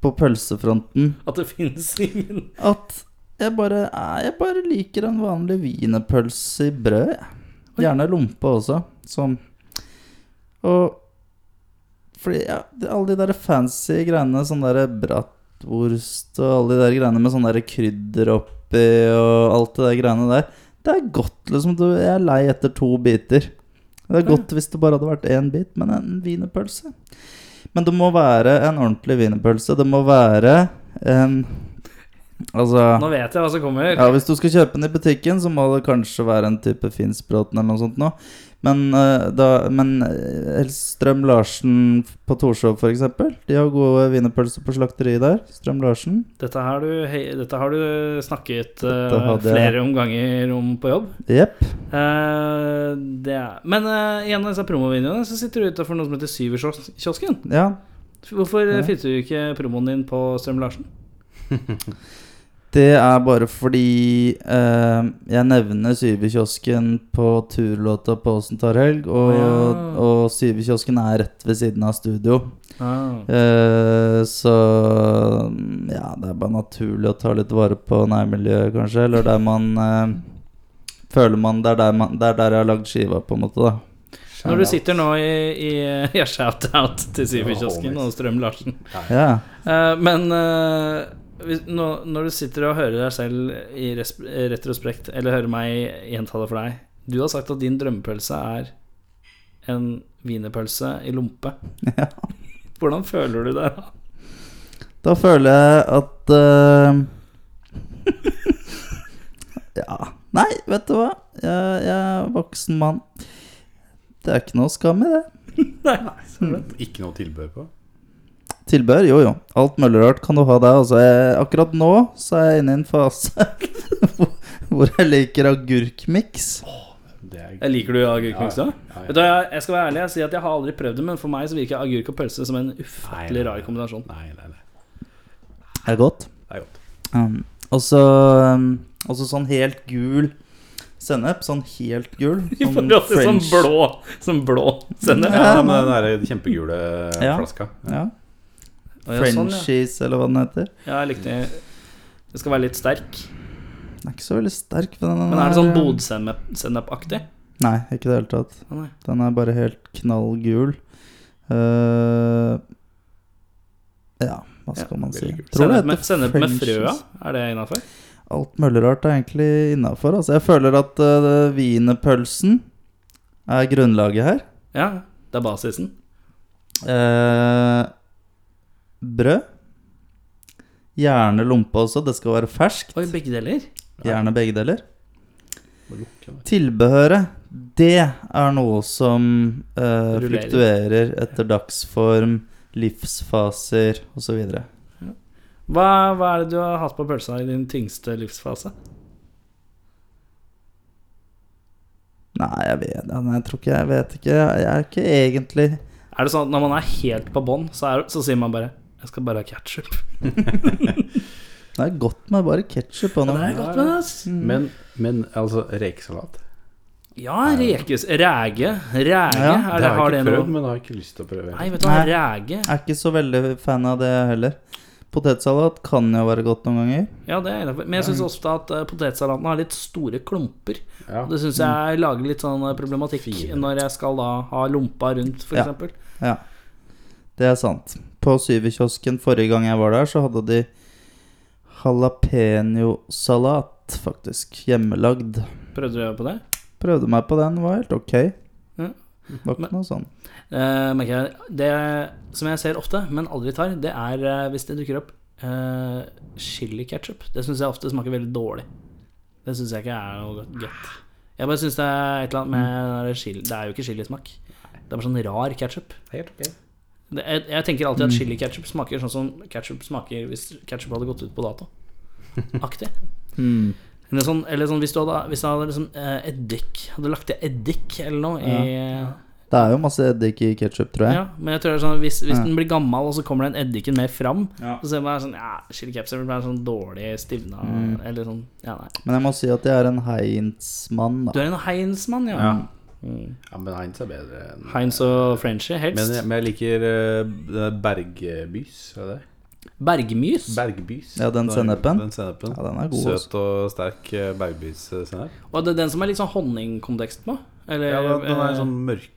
på pølsefronten At det finnes ingen at jeg bare, jeg bare liker en vanlig wienerpølse i brød. jeg. Gjerne lompe også. Som Og fordi ja, alle de der fancy greiene, sånn der bratwurst og alle de der greiene med sånn der krydder oppi og alt det der greiene der, det er godt, liksom. Du, jeg er lei etter to biter. Det er godt hvis det bare hadde vært én bit, men en wienerpølse Men det må være en ordentlig wienerpølse. Det må være en Altså Nå vet jeg hva som kommer. ja, Hvis du skal kjøpe den i butikken, så må det kanskje være en type Finnsbråten eller noe sånt nå. Men, eh, da, men eh, Strøm Larsen på Torshov, f.eks. De har gode wienerpølser på slakteriet der. Strøm Larsen. Dette har du, hei- dette har du snakket uh, Dette flere omganger om på jobb. Jepp. Uh, men uh, igjen av disse promovideoene så sitter du utafor noe som heter Syverkiosken. Ja. Hvorfor Ja. ja. du ikke promoen din på Strøm Larsen? <laughs> Det er bare fordi eh, jeg nevner Syverkiosken på turlåta på Åsen tar helg, og, oh, ja. og Syverkiosken er rett ved siden av studio. Ah. Eh, så ja, det er bare naturlig å ta litt vare på nærmiljøet, kanskje. Eller der man eh, føler man det, er der man det er der jeg har lagd skiva, på en måte. da Når du sitter nå i, i ja, Shout-out til Syverkiosken og Strøm Larsen. Ja, Eh, men eh, når du sitter og hører deg selv i retrospekt, eller hører meg gjenta det for deg Du har sagt at din drømmepølse er en wienerpølse i lompe. <laughs> ja. Hvordan føler du det? da? Da føler jeg at uh... <laughs> Ja. Nei, vet du hva? Jeg, jeg er voksen mann. Det er ikke noe skam i det. <laughs> Ikke noe tilbør på? Tilbehør? Jo, jo. Alt mulig rart kan du ha der. Altså, jeg, akkurat nå så er jeg inne i en fase <laughs> hvor- jeg liker agurkmiks. Det er Jeg liker du agurkmiks da? Ja, ja. Hva, jeg, jeg skal være ærlig, jeg sier at jeg har aldri prøvd det, men for meg så virker agurk og pølse som en ufattelig Nei, rar kombinasjon. Nei, nei, nei. Det er godt. Det er godt. Um, og så um, sånn helt gul sennep. Sånn helt gul. <laughs> Sånn, sånn blå Sånn blå sennep. Ja, Ja, med den der kjempegule Ja. flaska. Ja. Ja, sånn, ja. Frenchies, eller hva den heter. Ja, jeg likte Det skal være litt sterk. Den er ikke så veldig sterk. Men, den Men er det sånn bodsennepaktig? Nei, ikke i det hele tatt. Å. Den er bare helt knall gul. Uh, ja, hva skal man si? Sennep med, heter sennep med frøa, er det innafor? Alt mulig rart er egentlig innafor. Altså, jeg føler at uh, wienerpølsen er grunnlaget her. Ja, det er basisen. Eh, brød. Gjerne lompe også. Det skal være ferskt. Oi, begge deler? Gjerne begge deler. Tilbehøret, det er noe som eh, fluktuerer etter dagsform, livsfaser osv. Hva, hva er det du har hatt på pølsa i din tyngste livsfase? Nei, jeg vet ja, nei, Jeg tror ikke Jeg vet ikke. Jeg er ikke egentlig Er det sånn at når man er helt på bånn, så, så sier man bare 'Jeg skal bare ha ketsjup'? <laughs> Det er godt med bare ketsjup Ja, Det er godt med det, ass. Men, men altså, rekesalat Ja, rekes Ræge. Ræge, Ja, det, har jeg det ikke prøvd, noe men har ikke lyst til å prøve. Nei, vet du hva, Nei. ræge Jeg er ikke så veldig fan av det heller. Potetsalat kan jo være godt noen ganger. Ja, det er innenfor. Men jeg syns ofte at potetsalatene potetsalaten har litt store klumper. Ja. Det syns jeg lager litt sånn eh, problematikk Fine. når jeg skal da ha lompa rundt, f.eks. Ja. Ja, det er sant. På Syverkiosken forrige gang jeg var der, så hadde de jalapeño-salat, faktisk. Hjemmelagd. Prøvde du på det? Prøvde meg på den, var helt ok. Ja. Var ikke noe sånn. Uh, merker jeg, det som jeg ser ofte, men aldri tar, det er uh, hvis det dukker opp uh, chili-ketchup. Det syns jeg ofte smaker veldig dårlig. Det syns jeg ikke er noe godt-. Jeg bare syns det er et eller annet med mm. chili Det er jo ikke chilismak. Det er bare sånn rar ketchup. Helt ok. Det, jeg, jeg tenker alltid at chili-ketchup smaker sånn som ketchup smaker hvis ketchup hadde gått ut på dato. <laughs> Aktig. mm. Eller sånn, eller sånn hvis du hadde, hvis du hadde liksom eh, eddik Hadde lagt til eddik eller noe i Det er jo masse eddik i ketsjup, tror jeg. Ja, men jeg tror det er sånn hvis, hvis Ja. den blir gammel, og så kommer den eddiken mer fram, Ja. så ser man sånn Ja, chili ketchup blir sånn dårlig stivna Mm. Eller sånn Ja, nei. Men jeg må si at jeg er en Heinz-mann, Du er en Heinz-mann, ja. Ja. Mm. Ja, men Heinz er bedre enn Heinz og Frenchy, helst. Men, men jeg liker uh, Bergbys. Er det? Bergmys. Bergbys. Ja, den sennepen. Den sennepen. Ja, den er god, altså. Søt og sterk eh, Bergbys-sennep. og det er den som er litt sånn honningkontekst på? Eller Ja, den, den er eh, sånn mørk,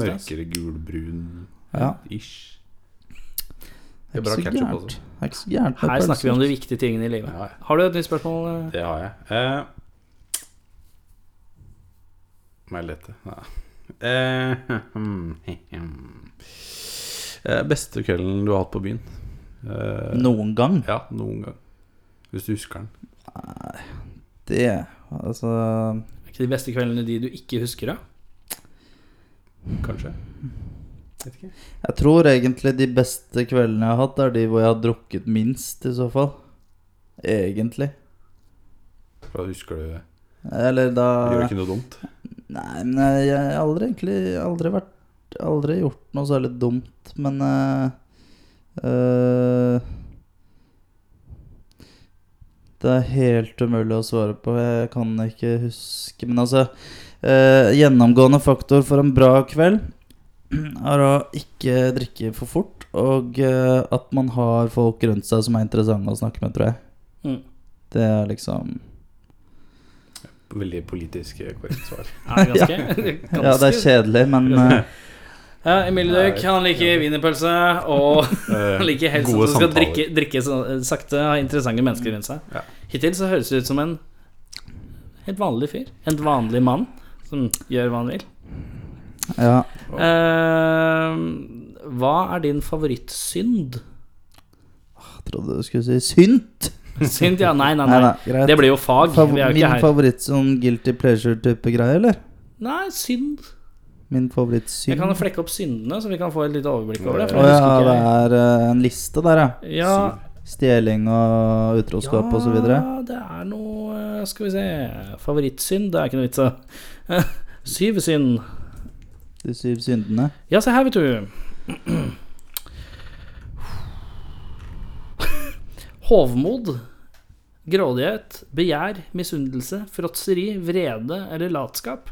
mørkere gulbrun Ja. ish. Det er bra så ketchup også. Det er ikke så gærent Her snakker vi om de viktige tingene i livet. Ja, ja. Har du et nytt spørsmål? eh? Det har jeg. Eh, må jeg? Ja. Eh, <laughs> eh, beste kvelden du har hatt på byen? Eh, Noen gang. Ja, noen gang. Hvis du husker den. Nei, Det Altså Er ikke de beste kveldene de du ikke husker, da? Kanskje. Vet ikke. Jeg tror egentlig de beste kveldene jeg har hatt, er de hvor jeg har drukket minst, i så fall. Egentlig. Hva husker du? Eller da Gjør ikke noe dumt? Nei, men jeg, jeg har aldri egentlig Aldri vært Aldri gjort noe særlig dumt, men uh, eh, Det er helt umulig å svare på. Jeg kan ikke huske Men altså uh, Gjennomgående faktor for en bra kveld er å ikke drikke for fort, og eh, at man har folk rundt seg som er interessante å snakke med, tror jeg. Mm. Det er liksom Veldig politisk korrekt svar. <laughs> Ja, det ganske, <laughs> ganske Ja, det er kjedelig, men eh, Ja, Emilie Døk, han liker wienerpølse, og <laughs> han liker helst at du skal drikke, drikke sakte, ha interessante mennesker rundt seg. Ja. Hittil så høres det ut som en helt vanlig fyr. En vanlig mann som gjør hva han vil. ja. Uh, hva er din favorittsynd? Jeg trodde du skulle si synt. <laughs> Synd, ja. Nei, nei, Nei, nei. nei. Det blir jo fag. Fav min favoritt sånn guilty pleasure-type greie, eller? Nei, synd. Min Jeg kan flekke opp syndene, så vi kan få et lite overblikk over det. Å ja, det er uh, en liste der, ja. ja, Stjeling og utroskap så videre. Ja, det er noe eh, Skal vi se Favorittsynd, det er ikke noe vits i. <laughs> Syv synd. De syv syndene. Ja, se her, vet du. <clears throat> Hovmod, grådighet, begjær, misunnelse, fråtseri, vrede eller latskap.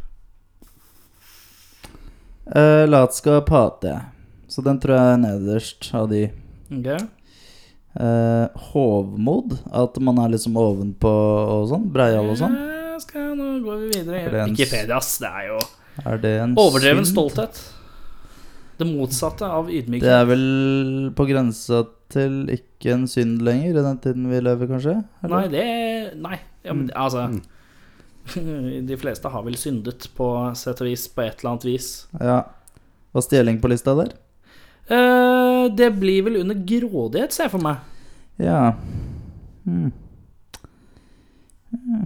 Uh, latskap hater jeg. Så den tror jeg er nederst av de. Okay. Uh, hovmod, at man er liksom ovenpå og sånn. Breial og sånn. Ja, Skal, nå går vi videre. Er det Wikipedia, ass. Det er jo Er det en overdreven synd? stolthet. Det motsatte av Det er vel på grensa til ikke en synd lenger, i den tiden vi lever, kanskje? Eller? Nei, det Nei. Ja, men, altså <laughs> De fleste har vel syndet på sett og vis, på et eller annet vis. Ja. Var stjeling på lista der? Uh, det blir vel under grådighet, ser jeg for meg. Ja. Hmm. Hmm.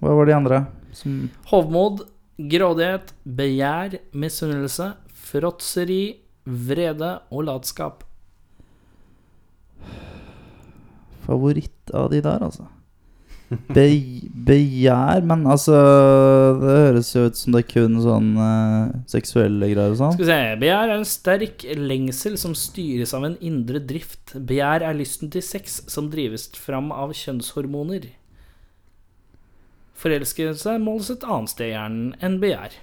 Hva var de andre? Som Hovmod, grådighet, begjær, misunnelse, fråtseri, vrede og latskap. Favoritt av de der, altså? <laughs> Be begjær, men altså Det høres jo ut som det er kun sånn uh, seksuelle greier og sånn. Skal vi se Begjær er en sterk lengsel som styres av en indre drift. Begjær er lysten til sex som drives fram av kjønnshormoner. Forelskelse måles et annet sted i hjernen enn begjær.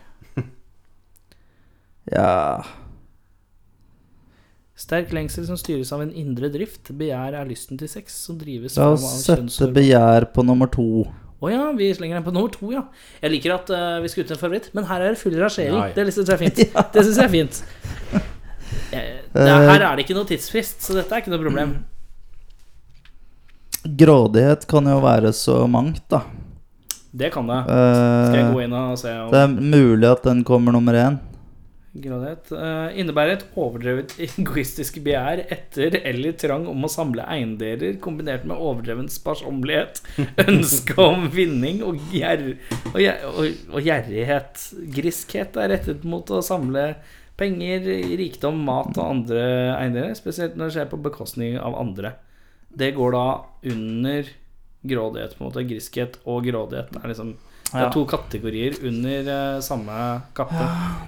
Ja Sterk lengsel som styres av en indre drift. Begjær er lysten til sex som drives La oss sette begjær på nummer to. Å ja, vi slenger den på nummer to, ja. Jeg liker at uh, vi skal ut en favoritt, men her er det full rasjering. Ja, ja. Det syns jeg er fint. <laughs> Det synes jeg er fint. <laughs> Eh, her er det ikke noe tidsfrist, så dette er ikke noe problem. Grådighet kan jo være så mangt, da. Det kan det. Skal jeg Eh, gå inn og se om det er mulig at den kommer nummer én. Grådighet uh, innebærer et overdrevet <laughs> egoistisk begjær etter eller trang om å samle eiendeler, kombinert med overdreven sparsommelighet, <laughs> ønske om vinning og, gjer, og, og, og gjerrighet. Griskhet er rettet mot å samle penger, rikdom, mat og andre eiendeler, spesielt når det skjer på bekostning av andre. Det går da under grådighet, på en måte. Griskhet og grådighet er liksom Det er Ja. to kategorier under uh, samme kappe.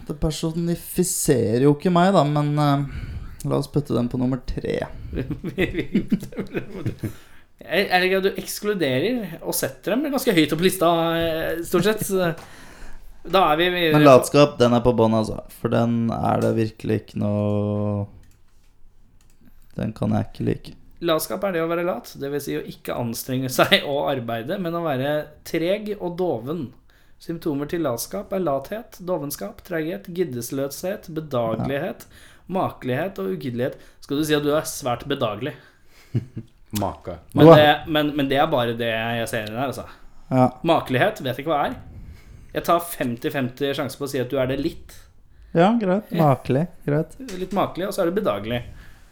Det personifiserer jo ikke meg, da, men uh, la oss putte den på nummer tre. er det ikke at du ekskluderer og setter dem ganske høyt opp på lista, eh, stort sett. Da er vi videre Men latskap, den er på bånn, altså. For den er det virkelig ikke noe Den kan jeg ikke like. Latskap er det å være lat, dvs. Si å ikke anstrenge seg <laughs> og arbeide, men å være treg og doven. Symptomer til latskap er lathet, dovenskap, treghet, giddesløshet, bedagelighet, makelighet og ugidelighet. Skal du si at du er svært bedagelig. <laughs> Maka. Men det, men, men det er bare det jeg ser inni der, altså. Ja. Makelighet vet jeg ikke hva er. Jeg tar 50-50 sjanse på å si at du er det litt. ja, greit. Makelig. Greit. Litt makelig, og så er du bedagelig.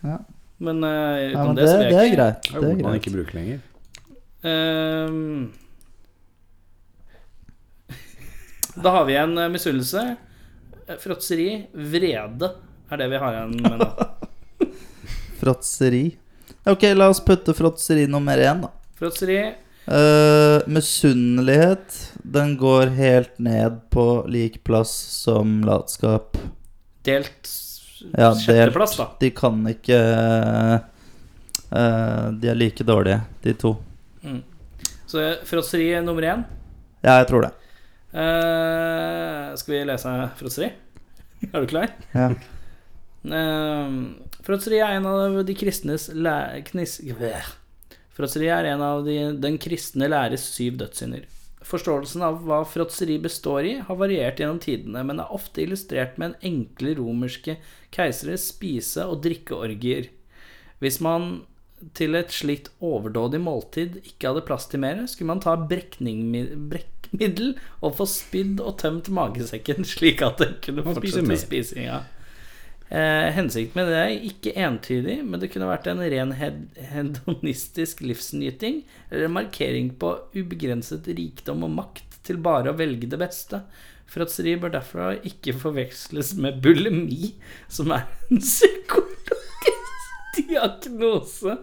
Ja. Men uh, Ja, utenom men det, det, det er greit. Det er ord man greit. ikke bruker lenger. Um, Da har vi igjen eh, misunnelse, eh, fråtseri, vrede er det vi har igjen med nå. <laughs> Fråtseri. Ok, la oss putte fråtseri nummer én, da. Fråtseri, Uh, Misunnelighet, den går helt ned på lik plass som latskap. delt Ja, sjetteplass, da. De kan ikke uh, De er like dårlige, de to. Mm. Så fråtseri er nummer én. Ja, jeg tror det. Uh, skal vi lese fråtseri? Er du klar? <laughs> Ja. Uh, Fråtseri er en av de kristnes læ... Knis... Fråtseri er en av de, den kristne læres syv dødssynder. Forståelsen av hva fråtseri består i, har variert gjennom tidene, men er ofte illustrert med en enkle romerske keiseres spise- og drikkeorgier. Hvis man til et slikt overdådig måltid ikke hadde plass til mer, skulle man ta brekkmiddel og få spydd og tømt magesekken <laughs> slik at det kunne fortsette spisinga. spisinga. Eh, hensikten med det er ikke entydig, men det kunne vært en ren hedonistisk livsnyting eller en markering på ubegrenset rikdom og makt til bare å velge det beste. Fråtseri bør derfor ikke forveksles med bulimi, som er en psykologisk diagnose.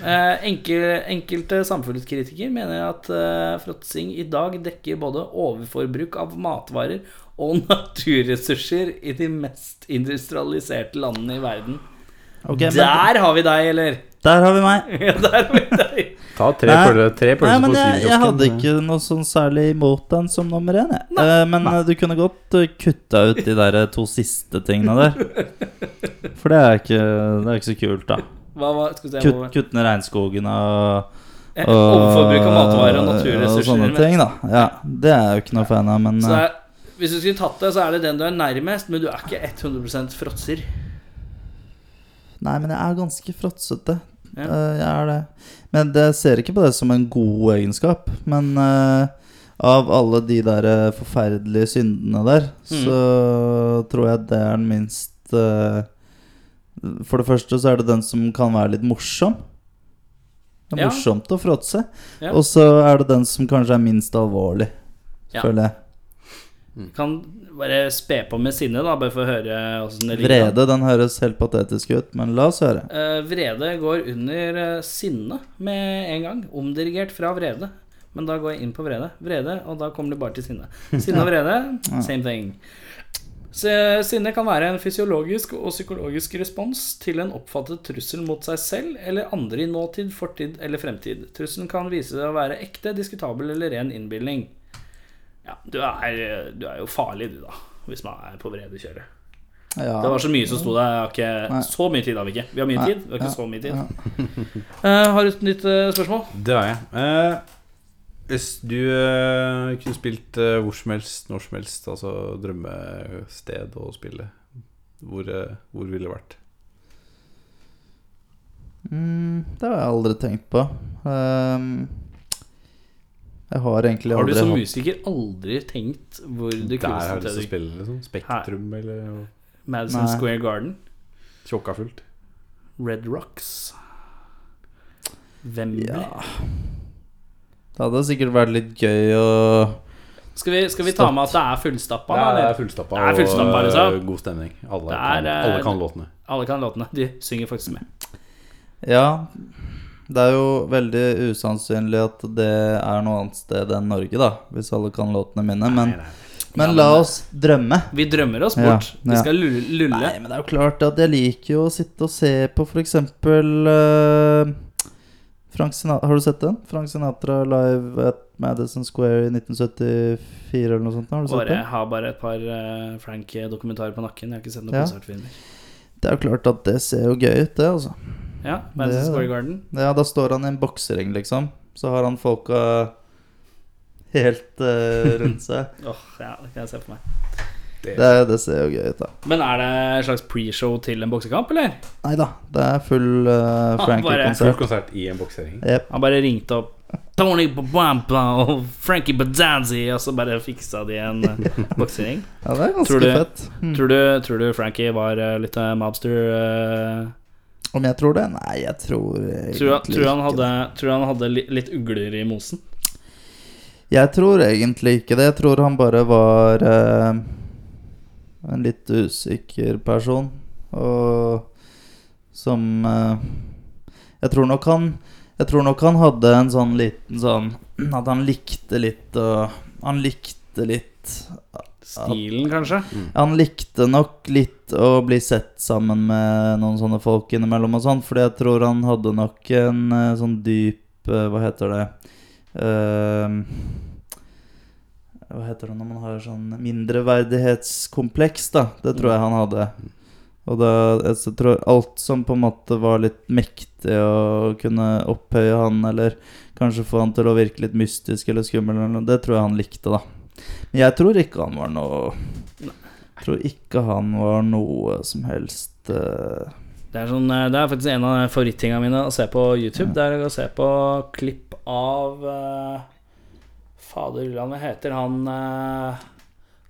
Eh, enkel, enkelte samfunnskritikere mener at eh, fråtsing i dag dekker både overforbruk av matvarer og <laughs> naturressurser i de mest industrialiserte landene i verden. Okay, men Der har vi deg, eller? der har vi meg. <laughs> Ja, der har vi deg. Ta tre pølser på på jeg, jeg hadde ikke noe sånn særlig imot den som nummer én. Eh, men nei. du kunne godt kutta ut de der to siste tingene der. <laughs> For det er ikke, det er ikke så kult, da. Hva var Skal vi se Kutt, hva- kutt ned regnskogen og, og, Overforbruk av matvarer og og naturressurser. sånne ting, da. Ja, det er jeg jo ikke noe fan av, men Så eh, er, hvis du skulle tatt det, så er det den du er nærmest, men du er ikke 100% fråtser. Nei, men jeg er ganske fråtsete. Ja. Eh, jeg er det. Men det, jeg ser ikke på det som en god egenskap. Men eh, av alle de der forferdelige syndene der, Mm. så tror jeg det er den minst For det første så er det den som kan være litt morsom. Det er Ja. morsomt å fråtse. Ja. Og så er det den som kanskje er minst alvorlig, Ja. føler jeg. Kan bare spe på med sinne, da, bare for å høre åssen det ligger. Vrede, den høres helt patetisk ut, men la oss høre. Uh, vrede går under eh, sinne med en gang. Omdirigert fra vrede. Men da går jeg inn på vrede. Vrede, og da kommer det bare til sinne. Sinne og <laughs> vrede, same thing. Sinne kan være en fysiologisk og psykologisk respons til en oppfattet trussel mot seg selv eller andre i nåtid, fortid eller fremtid. Trusselen kan vise seg å være ekte, diskutabel eller ren innbilning. Ja, du er, du er jo farlig, du, da, hvis man er på vredekjøret. Ja. Det var så mye som sto der. Jeg har ikke Nei. så mye tid har vi ikke. Vi har mye Nei. tid. Vi har ikke Ja. så mye tid. Ja. uh, har du et nytt uh, spørsmål? Det har jeg. Eh, hvis du uh, kunne spilt uh, hvor som helst, når som helst, altså drømmested å spille, hvor, uh, hvor ville det vært? Mm, det har jeg aldri tenkt på. Um, jeg har egentlig aldri Har du som hatt musiker aldri tenkt hvor det Der har du lyst til å spille, liksom. Spektrum eller Madison Nei. Square Garden? tjåka fullt. Red Rocks? Wembley? Ja Det hadde sikkert vært litt gøy å Skal, vi, skal vi ta med at det er fullstappa? Ja, det er fullstappa Det er fullstappa, og liksom. eh, god stemning. Alle, er, kan, eh, alle kan låtene. Alle kan låtene. De synger faktisk med. Ja, det er jo veldig usannsynlig at det er noe annet sted enn Norge, da. Hvis alle kan låtene mine. Men, Nei, nei. men la oss drømme. Vi drømmer oss Ja, bort. Vi skal lulle. Nei, men det er jo klart at jeg liker jo å sitte og se på eh, Frank Sinatra, Har du sett den? Frank Sinatra live at Madison Square i 1974 eller noe sånt? Har du sett det? jeg har bare et par eh, Frank-dokumentarer på nakken. Jeg har ikke sett noen Ja. konsertfilmer. Det er jo klart at det ser jo gøy ut, det, altså. Ja, Madison Square Garden. Ja, da står han i en boksering, liksom. Så har han folka helt uh, rundt seg. <laughs> Åh, ja, det kan jeg se på meg. Det, det ser jo gøy ut, da. Men er det en slags pre-show til en boksekamp, eller? Nei da, det er full uh, Ah, bare- Full Frankie-konsert. konsert i en boksering. Yep. Han bare ringte opp Tony Babampa og Frankie Badanzi, og så bare fiksa de en uh, <laughs> boksering. Ja, det er ganske Tror du- fett. Mm. Tror, du, tror du Frankie var uh, litt uh, mobster? uh, Om jeg tror det? Nei, jeg tror egentlig tror, han- tror, han hadde, tror han hadde litt ugler i mosen? Jeg tror egentlig ikke det. Jeg tror han bare var eh, en litt usikker person. Og som eh, Jeg tror nok han Jeg tror nok han hadde en sånn liten sånn At han likte litt og Han likte litt Stilen, kanskje? Han likte nok litt å bli sett sammen med noen sånne folk innimellom og sånn, fordi jeg tror han hadde nok en eh, sånn dyp eh, Hva heter det ehm, Hva heter det når man har sånn mindreverdighetskompleks, da. Det tror jeg han hadde. Og da jeg tror alt som på en måte var litt mektig og kunne opphøye han, eller kanskje få han til å virke litt mystisk eller skummel, eller noe, det tror jeg han likte, da. Men jeg tror ikke han var noe Jeg tror ikke han var noe som helst uh... Det er, sånn, eh, det er faktisk en av favorittingene mine å se på YouTube. Det er å se på klipp av uh, Fader ulland, hva heter han eh,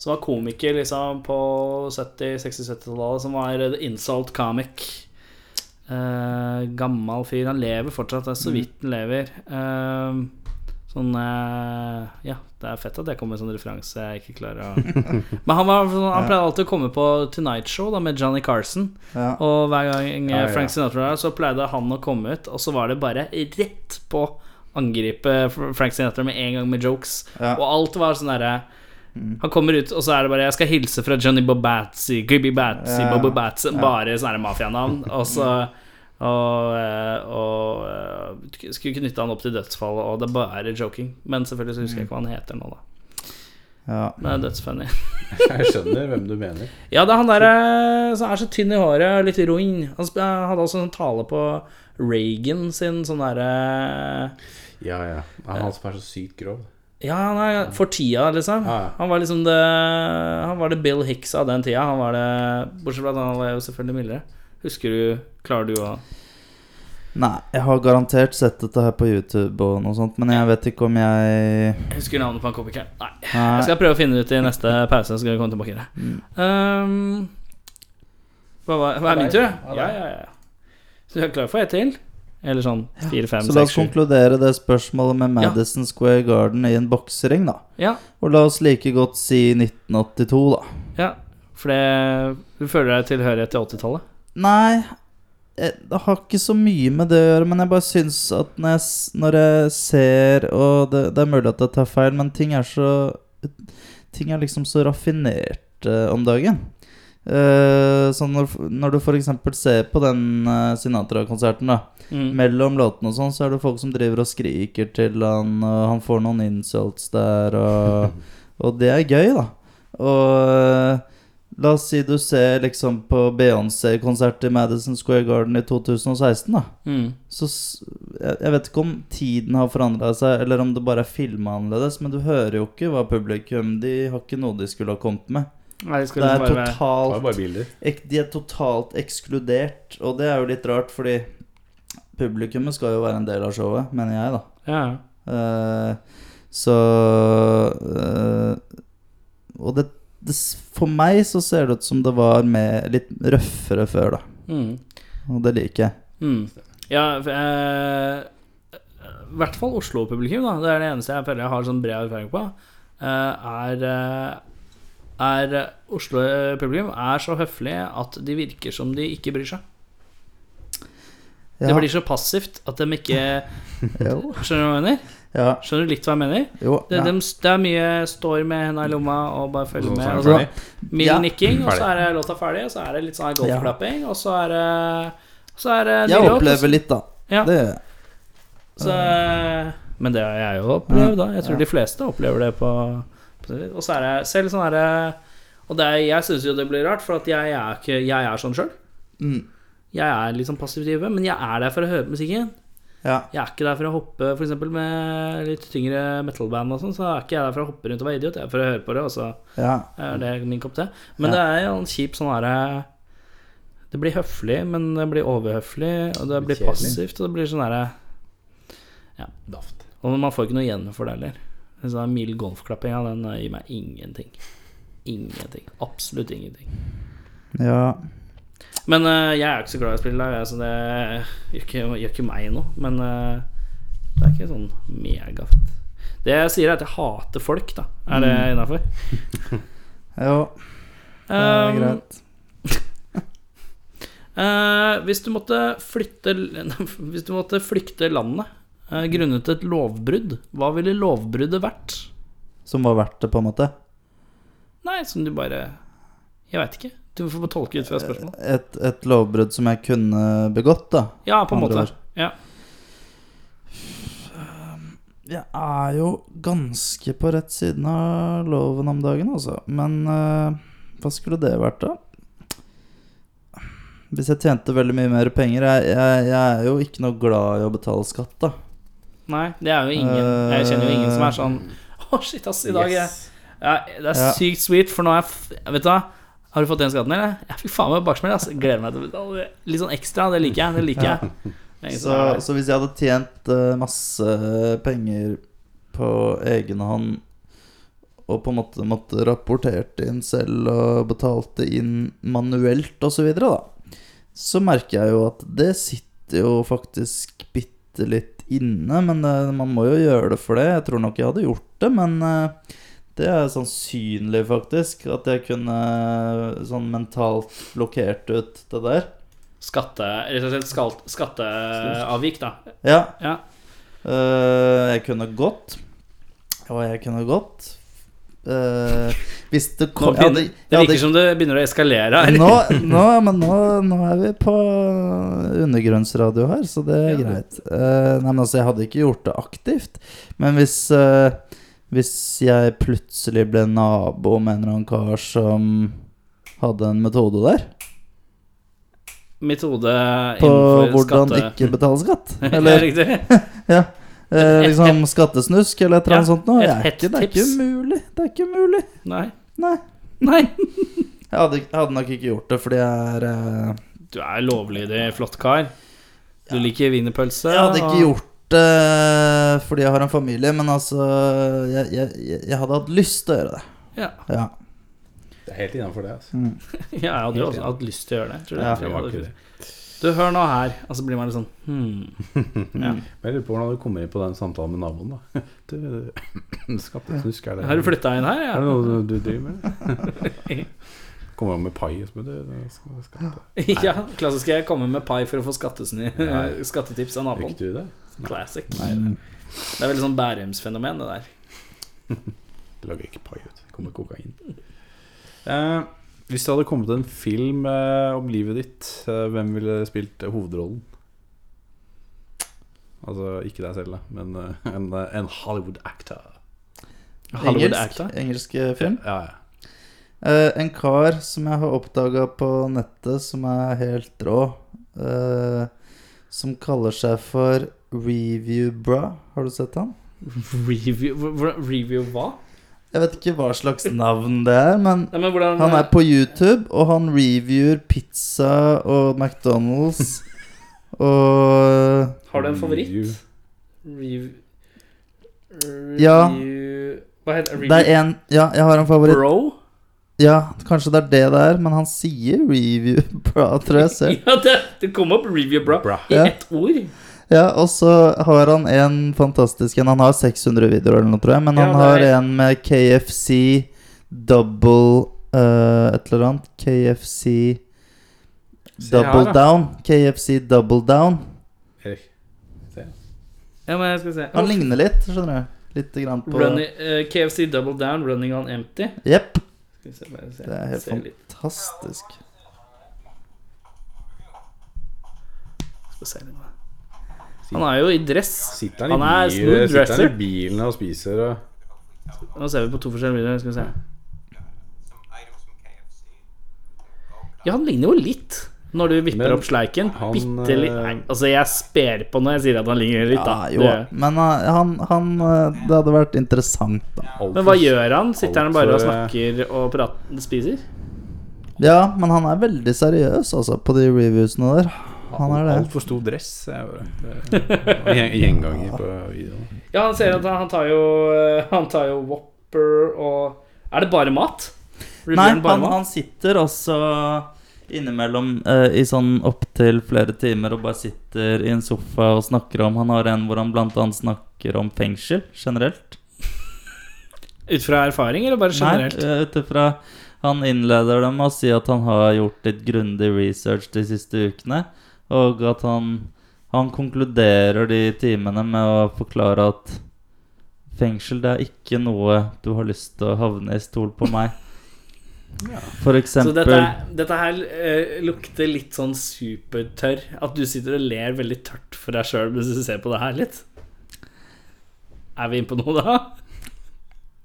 som var komiker liksom på 70-, 60-70-tallet, som var The Insult Comic. Eh, gammel fyr. Han lever fortsatt, det er så vidt han lever. Eh, sånn eh, Ja, det er fett at jeg kommer med sånn referanse jeg ikke klarer å <laughs> Men han, var, sånn- han pleide alltid å komme på Tonight Show da med Johnny Carson. Ja. Og hver gang. Frank Sinatra var der, så pleide han å komme ut, og så var det bare rett på angripe Frank Sinatra med en gang med jokes. Ja. Og alt var sånn derre Han kommer ut, og så er det bare 'Jeg skal hilse fra Johnny Bobatzy, Gibby Batsy, Ja. Bobo Batsy Bare sånne mafianavn. <laughs> Og så og, og, og eh, skulle knytte han opp til dødsfallet, og det er bare joking. Men selvfølgelig så husker jeg ikke hva han heter nå, da. Ja. Men det er dødsfunny. <laughs> Jeg skjønner hvem du mener. Ja, det er han derre som er så tynn i håret, og litt rund. Han hadde også en tale på Reagan sin sånn derre Ja, ja. Han som er så sykt grov. Ja, han er for tida, liksom. Ja, ja. Han var liksom det Han var det Bill Hicks av den tida. Han var det Bortsett fra at han var jo selvfølgelig mildere. Husker du Klarer du å Nei, jeg har garantert sett dette her på YouTube og noe sånt, men jeg vet ikke om jeg husker navnet på en komikeren? Nei. Jeg skal prøve å finne det ut i neste pause, så skal vi komme tilbake til det. Um, hva, var- hva er min tur? Ja, ja, ja. Så du er klar for et til? Eller sånn fire, fem, Så la oss konkludere det spørsmålet med. Madison Square Garden i en boksering, da. Ja, Og la oss like godt si 1982, da. ja. For det Du føler deg tilhørighet til 80-tallet? Nei, jeg, det har ikke så mye med det å gjøre, men jeg bare syns at når jeg, når jeg ser Og det, det er mulig at jeg tar feil, men ting er så Ting er liksom så raffinert eh, om dagen. Eh, sånn når, når du f.eks. ser på den eh, Sinatra-konserten, da. Mm. Mellom låtene og sånn, så er det folk som driver og skriker til han, og han får noen insults der, og, <laughs> og det er gøy, da. Og eh, la oss si du ser liksom på Beyoncé-konsert i Madison Square Garden i 2016, da. Mm. Så jeg, jeg vet ikke om tiden har forandra seg, eller om det bare er filma annerledes, men du hører jo ikke hva publikum De har ikke noe de skulle ha kommet med. Nei, det skal Det er bare totalt bare bilder. ek, De er totalt ekskludert, og det er jo litt rart, fordi publikummet skal jo være en del av showet, mener jeg, da. Ja. Uh, så uh, Og det, det For meg så ser det ut som det var med litt røffere før, da. Mm. Og det liker jeg. Mm. Ja, eh, i hvert fall Oslo-publikum, da. Det er det eneste jeg føler jeg har sånn bred erfaring på. eh, er er eh, Oslo-publikum er så høflige at de virker som de ikke bryr seg. Det blir så passivt at de ikke <laughs> Skjønner du hva jeg mener? ja, Skjønner du litt hva jeg mener? jo, Det, ja. dem- det er mye står med henda i lomma og bare følger med. Og så mild Ja. nikking, og så er det låta ferdig, og så er det litt sånn golfklapping, og så er det Så er det Jeg låt, opplever litt, da. Ja. Det gjør jeg. Så, men det har jeg jo opplevd, da. Jeg tror Ja. de fleste opplever det på. Og så er det selv sånn herre Og det er, jeg syns jo det blir rart, for jeg er, ikke, jeg er sånn sjøl. Mm. Jeg er litt sånn passiv type, men jeg er der for å høre på musikken. Ja. Jeg er ikke der for å hoppe f.eks. med litt tyngre metal-band og sånn, så er ikke jeg der for å hoppe rundt og være idiot. Jeg er for å høre på det, og så ja. er det min kopp te. Men Ja. det er jo en kjip sånn herre Det blir høflig, men det blir overhøflig, og det blir passivt, og det blir sånn herre Daft. Og man får ikke noe igjen for det heller. En sånn mild golfklapping, ja, den eh, gir meg ingenting. Ingenting. Absolutt ingenting. ja. Men uh, jeg er ikke så glad i å spille live, så det gjør ikke, gjør ikke meg noe. Men uh, det er ikke sånn megafett. Det jeg sier, er at jeg hater folk, da. Er det Mm. innafor? <laughs> Jo, det er Um, greit. uh, <laughs> hvis du måtte flytte <laughs> Hvis du måtte flykte landet grunnet et lovbrudd, hva ville lovbruddet vært? Som var verdt det, på en måte. Nei, som du bare Jeg veit ikke. Du får bare tolke ut fra spørsmålet. Et, et lovbrudd som jeg kunne begått, da. Ja, på en måte. Ja. jeg er jo ganske på rett siden av loven om dagen, altså. Men uh, hva skulle det vært, da? Hvis jeg tjente veldig mye mer penger Jeg, jeg, jeg er jo ikke noe glad i å betale skatt, da. Nei, det er jo ingen Jeg kjenner jo ingen som er sånn <laughs> Å, shit, ass, i dag jeg, ja, Det er Ja. sykt sweet, for nå er jeg Vet du hva? Har du fått den skatten, eller? Jeg fikk faen meg baksmell, Altså. Gleder meg til å betale. Litt sånn ekstra. Det liker jeg. Det liker jeg. Så, så hvis jeg hadde tjent eh, masse penger på egen hånd og på en måte måtte rapportert inn selv og betalte inn manuelt osv., da, så merker jeg jo at det sitter jo faktisk bitte litt inne. Men eh, man må jo gjøre det for det. Jeg tror nok jeg hadde gjort det, men eh, det er sannsynlig, faktisk, at jeg kunne eh, sånn mentalt blokkert ut det der. Skatte, rett og slett skatteavvik, da. Ja, Ja. Uh, jeg kunne gått. Og jeg kunne gått. Eh, hvis det kom begynner, hadde, det virker hadde, som det begynner å eskalere her. nå, <laughs> nå, men nå, nå er vi på undergrunnsradio her, så det er Ja, greit. Uh, nei, men altså, jeg hadde ikke gjort det aktivt. Men hvis uh, Hvis jeg plutselig ble nabo med en eller annen kar som hadde en metode der Metode på hvordan skatte... ikke betale skatt, <laughs> Ja, riktig. <laughs> Ja. Eh, liksom skattesnusk eller et eller annet Ja, sånt noe. et hett Det er ikke mulig. Det er ikke mulig. Nei. Nei. Nei. <laughs> <laughs> Jeg hadde, jeg hadde nok ikke gjort det fordi jeg er eh, Du er lovlydig, flott kar. Du liker wienerpølse. Jeg hadde ikke og- gjort det fordi jeg har en familie, men altså Jeg, jeg, jeg- jeg hadde hatt lyst til å gjøre det. Ja. Ja. Det er helt innafor det. Altså. <laughs> ja, jeg hadde jo også hatt lyst til å gjøre det. Tror du. Ja. Jeg Det Du, hør nå her. Og så blir man litt sånn hmm. <laughs> ja. Jeg lurer på hvordan du kommer inn på den samtalen med naboen, da. <laughs> Du, skattesnusk, er det Har du flytta inn her? Er det noe du, du driver med? <laughs> Kommer han med pai du ja, klassisk. Jeg kommer med pai for å få skattetips av naboen. Fikk du det? Classic. Nei, det Det er veldig sånn Bærumsfenomen, det der. det lager ikke pai ut. Det kommer kokain. Eh, hvis det hadde kommet en film eh, om livet ditt, eh, hvem ville spilt hovedrollen? Altså ikke deg selv, men eh, en, en Hollywood actor. Hollywood Engelsk, actor? engelsk film. Ja, ja. Uh, en kar som jeg har oppdaga på nettet, som er helt rå, uh, som kaller seg for Review Bra. Har du sett han? Review, <laughs> review hva? Jeg vet ikke hva slags navn det er, men Nei, men hvordan han er på YouTube, og han reviewer pizza og McDonald's <laughs> og Har du en favoritt? Review. Rev... Ja. Hva heter review? Det er en Ja, jeg har en favoritt. Bro? Ja, kanskje det er det det er, men han sier review <laughs> bra, tror jeg selv. <laughs> Ja, det, det kom opp review, bra, Bra. I Ja. ett ord. Ja, og så har han en fantastisk en. Han har 600 videoer eller noe, tror jeg, men han ja, har en med KFC double uh, Et eller annet. KFC double her, down. KFC double down. Erik. Ja, men jeg skal se. Han ligner litt, skjønner du. Litt grann på Runny, uh, KFC Double Down, Running on Empty. Jepp. Se, se. Det er helt fantastisk. Skal se litt. Han er jo i dress. Sitter han, Han er i, smooth bil, sitter han i bilen og spiser og Nå ser vi på to forskjellige videoer. Skal vi se. Ja, han ligner jo litt når du vipper Men opp sleiken. han, Bitte litt. eh, Nei, altså, jeg sper på når jeg sier at han ligner litt, da. Ja, jo, men eh, han, han eh, Det hadde vært interessant, da. alt Men hva gjør han? Sitter han bare og snakker og prater, spiser? Ja, men han er veldig seriøs, altså, på de reviewsene der. Han er det. Altfor stor dress. er Gjenganger på videoen. Ja, han ser at han, tar jo Han tar jo Whopper og Er det bare mat? Nei, bare han, mat? han sitter også innimellom eh, i sånn opptil flere timer og bare sitter i en sofa og snakker om Han har en hvor han blant annet snakker om fengsel generelt. Ut fra erfaring, eller bare generelt? Nei, eh, ut ifra Han innleder dem med å si at han har gjort litt grundig research de siste ukene, og at han Han konkluderer de timene med å forklare at fengsel, det er ikke noe du har lyst til å havne i. Stol på meg. For Så dette, dette her uh, lukter litt sånn supertørr. At du sitter og ler veldig tørt for deg sjøl mens du ser på det her litt. Er vi inne på noe da?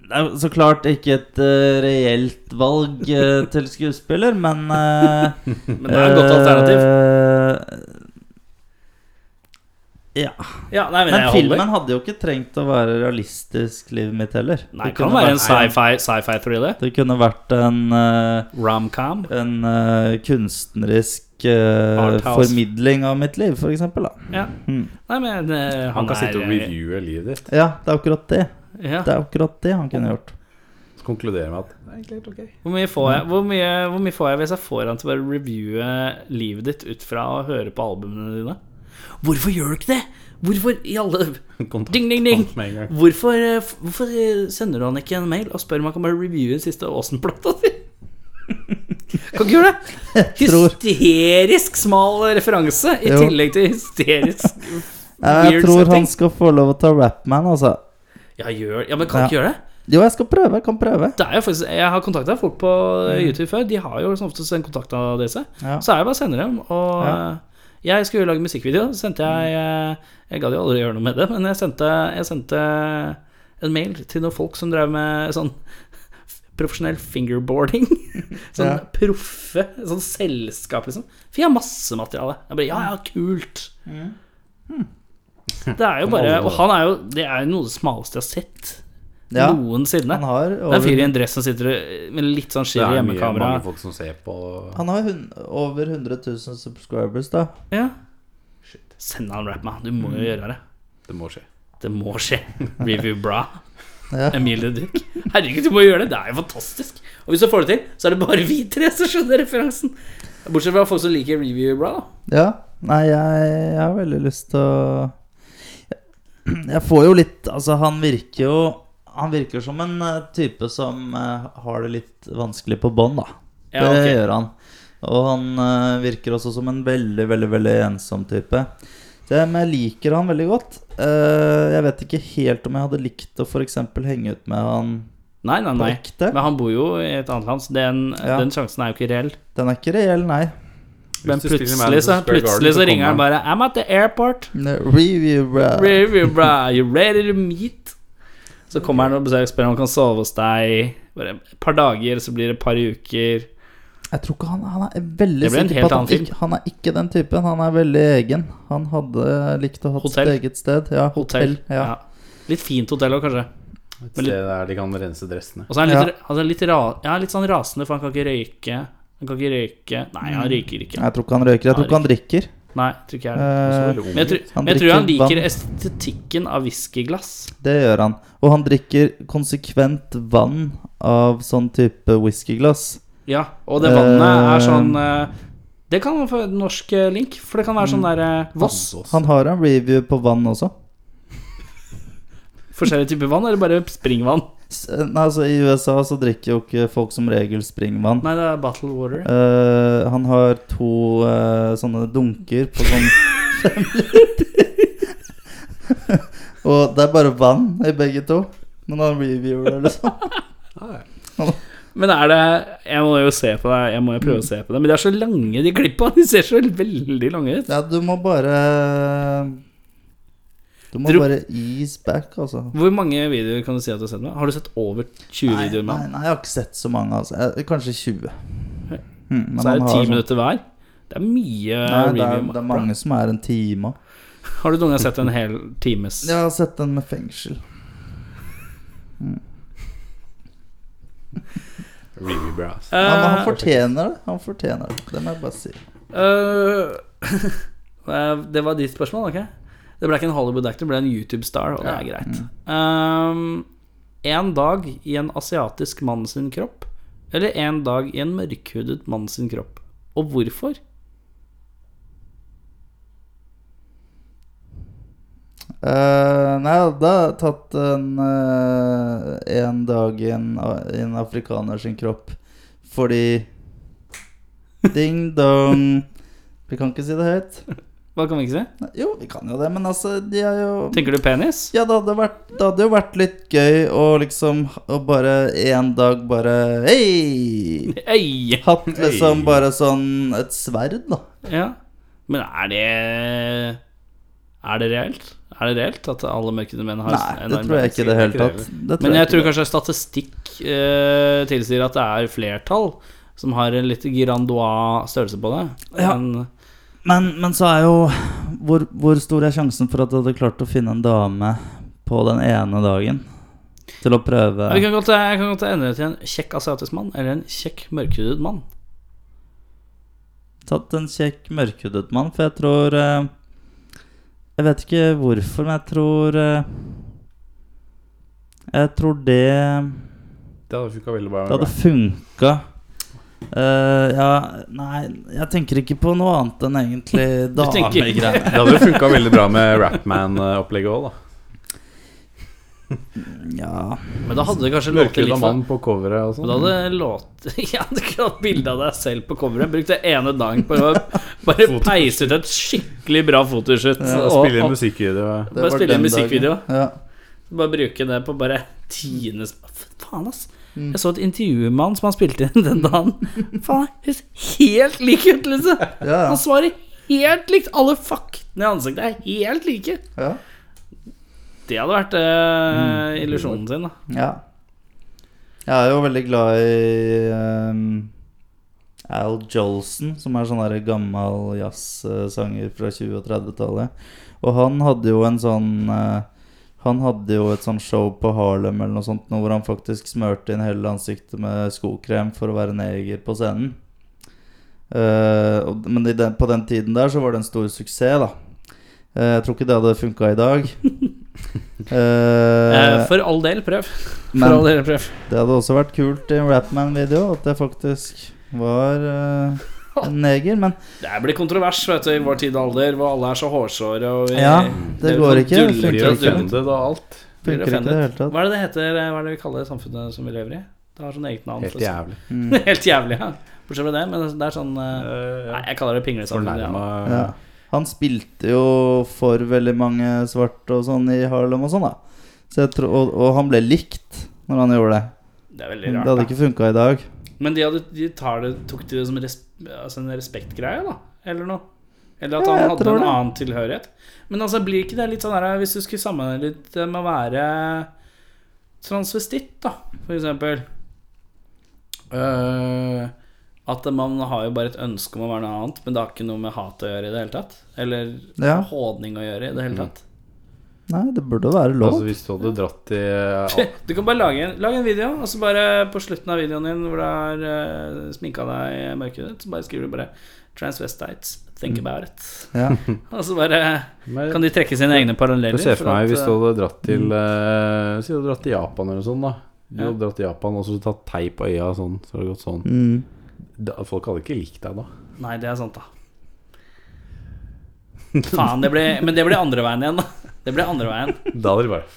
Det er så klart ikke et uh, reelt valg uh, til skuespiller, men uh, <laughs> Men det er et godt alternativ. ja. Ja, nei, men, Men filmen holder. hadde jo ikke trengt å være realistisk, livet mitt heller. Nei, Det kan være en sci-fi sci thriller. Det kunne vært en uh, Rom-com. En kunstnerisk eh, Arthouse. formidling av mitt liv, eksempel. Ja. Mm. Nei, men eh, Han han kan sitte og er reviewe livet ditt. Ja, det er akkurat det. ja. Det er akkurat det han kunne gjort. Så konkluderer med at er. Hvor mye, får jeg, hvor, mye, hvor mye får jeg hvis jeg får han til å bare reviewe livet ditt ut fra å høre på albumene dine? Hvorfor gjør du ikke det? Hvorfor i alle <laughs> Kontakt Ding, ding, ding! Hvorfor, eh, hvorfor eh, sender du han ikke en mail og spør om han kan bare reviewe den siste Åsen-plata si? <laughs> Kan ikke gjøre det! Hysterisk smal referanse i Jo. tillegg til hysterisk <laughs> Jeg tror setting. han skal få lov å ta Rapman, altså. Ja, gjør, ja, men kan Ja. ikke gjøre det? Jo, jeg skal prøve. Jeg kan prøve. Faktisk, Jeg har kontakta folk på YouTube før. De har jo som oftest en kontaktadresse. Ja. Så er det bare å sende dem. Og Ja. eh, jeg skulle jo lage musikkvideo. Så sendte jeg eh, Jeg gadd jo aldri gjøre noe med det, men jeg sendte, jeg sendte en mail til noen folk som drev med sånn profesjonell fingerboarding. <laughs> Sånn Ja. proffe. Sånn selskap, liksom. For jeg har masse materiale. Jeg bare Ja, ja, kult. Det er jo <laughs> bare Og han er jo Det er jo noe av det smaleste jeg har sett Ja, noensinne. han har Det er en fyr i en dress som sitter med litt sånn er hjemmekamera. mange folk som ser på han har hun, over 100 000 subscribers, da. Ja. Send han rap, man. Du må jo gjøre det. Det må skje. Det må skje. Review bra. <laughs> Ja. Emilie Duck. Herregud, du må gjøre det. Det er jo fantastisk. Og hvis du får det til, så er det bare <laughs> vi tre som skjønner referansen. Bortsett fra folk som liker review bra, da. Ja. Nei, jeg, jeg har veldig lyst til å Jeg får jo litt Altså, han virker jo Han virker som en eh, type som eh, har det litt vanskelig på bånn, da. Ja, det gjør han. Og han eh, virker også som en veldig, veldig veldig ensom type. Men jeg liker han veldig godt. Eh, jeg vet ikke helt om jeg hadde likt å f.eks. henge ut med han Nei, nei, på nei. ekte. Men han bor jo i et annet land, så den, Ja. den sjansen er jo ikke reell. Den er ikke reell, nei. Men plutselig så, plutselig så ringer han bare I'm at the airport. Review, bra. Review bra. You ready to meet? Så kommer han og spør om han kan sove hos deg. Bare et par dager, så blir det et par uker. Jeg tror ikke han, han er veldig sikker på at han, ikke, han er ikke den typen. Han er veldig egen. Han hadde likt å ha sitt eget sted. Ja, Hotell. hotell. Ja. Ja. Litt fint hotell òg, kanskje. Et Men litt- sted der de kan rense dressene. Og så er han litt, han er litt, ra, ja, litt sånn rasende, for han kan ikke røyke. Han kan ikke røyke Nei, han røyker ikke. Jeg tror ikke han røyker. Jeg tror ikke han drikker. Nei, tror ikke jeg det. Eh, Men jeg tror, han men jeg tror han liker estetikken av whiskyglass. det gjør han. Og han drikker konsekvent vann av sånn type whiskyglass. Ja, og det vannet er Eh. sånn eh, Det kan være en norsk eh, link, for det kan være sånn der eh, Voss. Han har en review på vann også. Forskjellige typer vann, eller bare springvann? S- Nei, altså I USA så drikker jo ikke folk som regel springvann. Nei, det er bottle water. Uh, han har to uh, sånne dunker på sånn <laughs> fem. <laughs> Og det er bare vann i begge to. Men han reviewer det, liksom. <laughs> Men er det Jeg må jo se på det. Jeg må jo prøve å se på det. Men de er så lange, de klippa. De ser så veldig lange ut. Ja, du må bare Du må Dro- bare ease back, altså. Hvor mange videoer kan du si at du har sett med? Har du sett over 20 Nei, videoer med nei, nei, jeg har ikke sett så mange, altså. Jeg, kanskje 20. Hmm, men Så er det ti 10 sånn- minutter hver? Det er mye Nei, det er, det er mange som er en time. <laughs> Har du noen gang sett en hel times Jeg har sett den med fengsel. <laughs> Review Uh, Han, han Eh, fortjener det. Han fortjener det. Det må jeg bare si. eh, <laughs> eh, Det var ditt spørsmål, ok? Det ble ikke en Hollywood-actor, det ble en YouTube-star, og det er greit. Um, en dag i en asiatisk mann sin kropp, eller en dag i en mørkhudet mann sin kropp. Og hvorfor? Eh, nei, da har jeg tatt en, uh, en dag i en, i en afrikaner sin kropp fordi Ding dong. Vi kan ikke si det høyt. Hva kan vi ikke si? Jo, vi kan jo det, men altså, de er jo Tenker du penis? Ja, det hadde, vært, det hadde jo vært litt gøy å liksom Å bare en dag bare Hei! Hey! Hatt liksom bare sånn et sverd, da. Ja. Men er det Er det reelt? Er det reelt at alle mørkhuda menn har Nei, det tror jeg ikke i det hele tatt. Det Men jeg tror ikke kanskje statistikk eh, tilsier at det er flertall som har en litt girandois størrelse på det. Ja. Men Men, men så er jo hvor, hvor stor er sjansen for at du hadde klart å finne en dame på den ene dagen? Til å prøve Jeg kan godt, jeg kan godt endre det til en kjekk asiatisk mann eller en kjekk mørkhudet mann. Tatt en kjekk mørkhudet mann, for jeg tror eh, Jeg vet ikke hvorfor, men jeg tror eh, Jeg tror det Det hadde funka veldig bra. Det hadde funka. Uh, ja, nei, jeg tenker ikke på noe annet enn egentlig damegreier. Det hadde funka veldig bra med Rapman-opplegget òg, da. <laughs> Ja Men da hadde det kanskje låtet Mørkhuda litt mann på coveret og men da sånn. hadde låt <laughs> Ja, du kunne hatt bilde av deg selv på coveret. Brukt det ene dagen på å bare peise ut et skikkelig bra fotoshoot. Ja, Og og- spille inn musikkvideo. Bare spille en musikkvideo. Ja. Bare bruke det på bare tiendes Faen, ass. Mm. Jeg så et intervju med han som han spilte inn <laughs> den dagen. Faen, han høres helt lik ut, liksom. Ja, Han svarer helt likt. Alle faktene i ansiktet er helt like. ja. Det hadde vært eh, illusjonen sin, da. ja. Jeg er jo veldig glad i um, Al Jolson, som er sånn der gammel jazzsanger fra 20- og 30-tallet. Og han hadde jo en sånn uh, Han hadde jo et sånn show på Harlem eller noe sånt nå, hvor han faktisk smørte inn hele ansiktet med skokrem for å være neger på scenen. Uh, og, men i den, på den tiden der så var det en stor suksess, da. Uh, jeg tror ikke det hadde funka i dag. <laughs> <laughs> Eh, Eh, for all del, prøv. <laughs> For men all del, prøv. det hadde også vært kult i en Rapman-video at det faktisk var uh, en <laughs> neger. Men Det blir kontrovers vet du, i vår tid og alder, hvor alle er så hårsåre. Og vi, Ja, det det går sånn ikke. dulle- Funker ikke. offended og alt. funker ikke i det hele tatt. Hva er det det heter? Hva er det vi kaller det samfunnet som vi lever i? Det har sånn eget navn. Helt jævlig. Mm. Helt jævlig, ja. Bortsett fra det, men det er sånn eh, Eh, Nei, jeg kaller det pinglesamfunn. Ja. Ja. Han spilte jo for veldig mange svarte og sånn i Harlem og sånn, da. Så tror, og, og han ble likt når han gjorde det. Det er veldig Det hadde da. ikke funka i dag. Men de, hadde, de tar det, tok de det som res, altså en respektgreie, da? Eller noe? Eller at han hadde en det. annen tilhørighet? Men altså, blir ikke det litt sånn her Hvis du skulle sammenligne litt med å være transvestitt, da, for eksempel Øh, At man har jo bare et ønske om å være noe annet, men det har ikke noe med hat å gjøre i det hele tatt? Eller Ja. håning å gjøre i det hele tatt? Nei, det burde være lov. Altså Hvis du hadde dratt <laughs> til Du kan bare lage en, lage en video, og så bare på slutten av videoen din hvor du har uh, sminka deg i mørket så bare skriver du bare 'Transvestites, think about it'. Ja. <laughs> Og så bare Men kan de trekke sine egne paralleller. Se ser for meg hvis du eh, hadde dratt til uh, Si du hadde dratt til Japan eller noe sånt, da. Du Ja. hadde dratt til Japan og så tatt teip på øya sånn, så hadde det gått sånn. Mm. Da, folk hadde ikke likt deg da. Nei, det er sant, da. Faen, det ble, men det ble andre veien igjen, da. Det ble andre veien. Da hadde de bare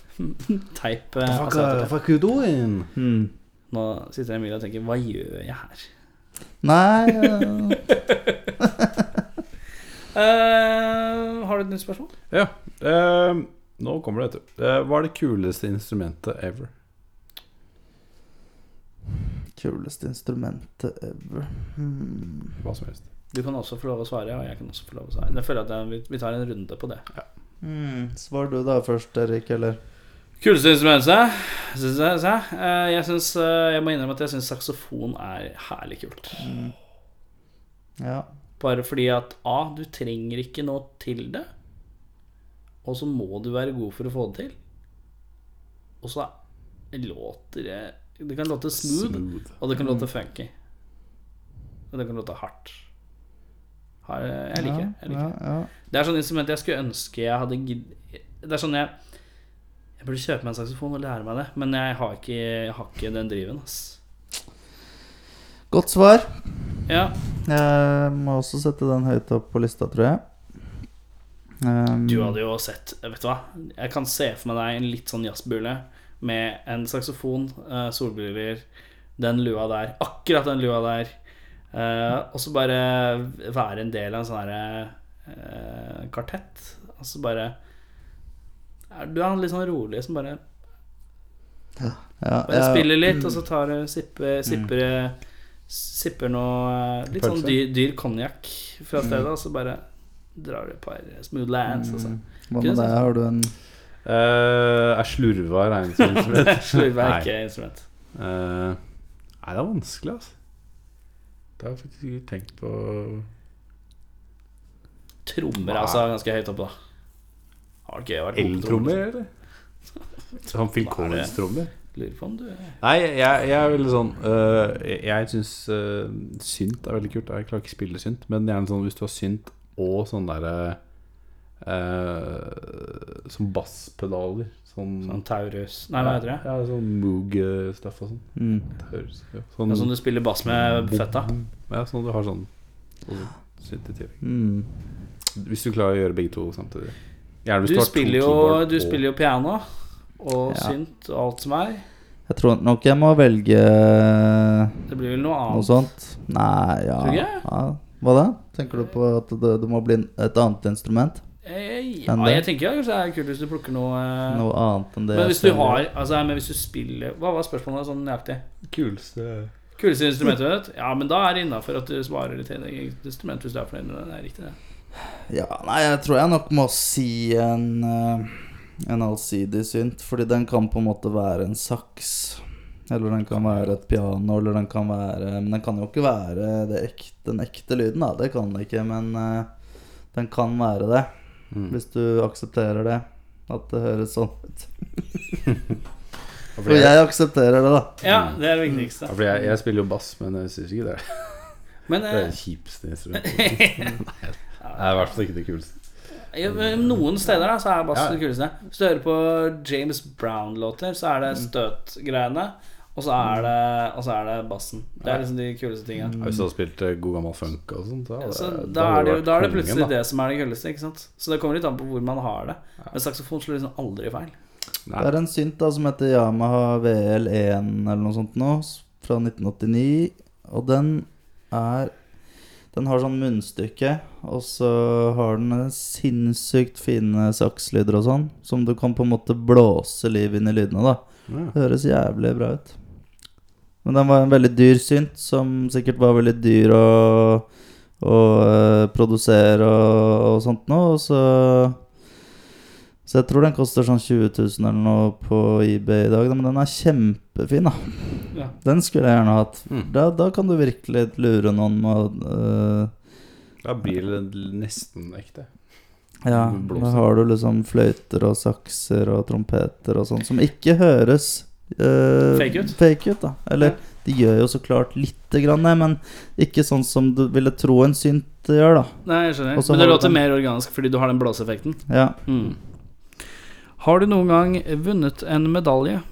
Teip. altså, fuck you doing? Mm. nå sitter Emilie og tenker 'hva gjør jeg her'? Nei uh, <laughs> Eh, har du et nytt spørsmål? Ja. Uh, nå kommer det, vet du. Eh, hva er det kuleste instrumentet ever? Kuleste instrumentet ever. Hmm. Hva som helst. Du kan også få lov å svare, og jeg kan også få lov å svare. Jeg føler at jeg, vi- tar en runde på det. Hmm. Svar du da først, Erik, eller? Kuleste instrumentet, syns jeg. Så, eh, jeg, synes, eh, jeg må innrømme at jeg syns saksofon er herlig kult. Ja. Bare fordi at A, du trenger ikke noe til det. Og så må du være god for å få det til. Og så låter det Det kan låte smooth, Smooth. og det kan låte funky. Og det kan låte hardt. Har, jeg liker det. Jeg liker. Ja, ja. Det er sånn instrument jeg skulle ønske jeg hadde Det er sånn jeg Jeg burde kjøpe meg en saksofon og lære meg det, men jeg har ikke, jeg har ikke den driven. Ass. Godt svar. Ja, Jeg må også sette den høyt opp på lista, tror jeg. Um, du hadde jo sett Vet du hva? Jeg kan se for meg deg en litt sånn jazzbule med en saksofon, eh, solbriller, den lua der, akkurat den lua der, eh, og så bare være en del av en sånn herre eh, kartett. så bare Du er litt sånn rolig som bare ja, Bare spiller litt, og så tar du sipper, sipper, sipper noe Litt sånn dyr, dyr konjakk fra stedet, og så bare drar du et par smooth lands. Altså. Hva med deg? Har du en Eh, er slurva regnet som instrument? <laughs> Slurve er ikke instrument. Uh, nei, det er vanskelig, altså. Det har jeg faktisk ikke tenkt på. Trommer er altså ganske høyt oppe, da. Har det Eltrommer, eller? Sånn Phil er? Collins-trommer? Lurer på om du Nei, jeg, jeg er veldig sånn uh, Jeg, jeg syns uh, synt er veldig kult. Jeg klarer ikke å spille synt, men gjerne sånn hvis du har synt og sånn derre øh, Som basspedaler. Sånn, Sånn Taurus Nei, hva heter det? Ja, sånn Moog-stuff og sånn. mm. Taurus, ja, Sånn, Ja, sånn du spiller bass med føtta? Ja, sånn du har sånn tillegg. Mm. Hvis du klarer å gjøre begge to samtidig. Gjerne hvis Du du, har to spiller jo, du og- spiller jo piano og Ja. synt og alt som er. Jeg tror nok jeg må velge Det blir vel noe noe annet. sånt. Nei, ja, ja. Hva da? Tenker du på at det, det må bli et annet instrument? Eh, Ja, jeg tenker ja, kanskje det er kult hvis du plukker noe eh, Noe annet enn det Men hvis du har Altså, men hvis du spiller Hva var spørsmålet sånn nøyaktig? Kuleste Kuleste instrumentet ditt? Ja, men da er det innafor at du svarer litt til eget instrument hvis du er fornøyd med det. Det er riktig, det. Ja, nei, jeg tror jeg nok må si en eh, En allsidig synt, fordi den kan på en måte være en saks. Eller den kan være et piano, eller den kan være Men den kan jo ikke være det ekte, den ekte lyden, da. Det kan den ikke, men eh, den kan være det. Mm. Hvis du aksepterer det. At det høres sånn ut. <laughs> For jeg, aksepterer det, da. Ja, det er det viktigste. ja, for jeg, jeg spiller jo bass, men jeg syns ikke det. Men <laughs> Det er eh, det kjipeste instrumentet. <laughs> Det er i hvert fall ikke det kuleste. ja, noen steder da så er bass Ja. det kuleste. Hvis du hører på James Brown-låter, så er det Mm. støtgreiene. Og så er det, og så er det bassen. Det er liksom de kuleste tingene. Ja, Hvis du hadde spilt eh, god gammel funk og sånt, da, Ja, så da, da, er det, da er det kongen, plutselig da. det som er det kuleste. Ikke sant? Så det kommer litt an på hvor man har det. Men saksofon slår liksom aldri feil. Nei. Det er en synt da som heter Yamaha VL1 eller noe sånt nå, fra 1989. Og den er Den har sånn munnstykke, og så har den sinnssykt fine sakslyder og sånn, som du kan på en måte blåse liv inn i lydene, da. Ja. Det høres jævlig bra ut. Men den var en veldig dyr synt, som sikkert var veldig dyr å, å uh, produsere og, og sånt noe. Og så Så jeg tror den koster sånn 20 000 eller noe på eBay i dag. Men den er kjempefin, da. Ja. Den skulle jeg gjerne hatt. Mm. Da, da kan du virkelig lure noen med å øh, Da blir det nesten ekte. Ja, da har du liksom fløyter og sakser og trompeter og sånn som ikke høres øh, Fake ut? fake ut da. Eller de gjør jo så klart lite grann det, men ikke sånn som du ville tro en synt gjør, da. Nei, jeg skjønner. Også Men det låter den- mer organisk fordi du har den blåseeffekten. Ja. Mm. Har du noen gang vunnet en medalje?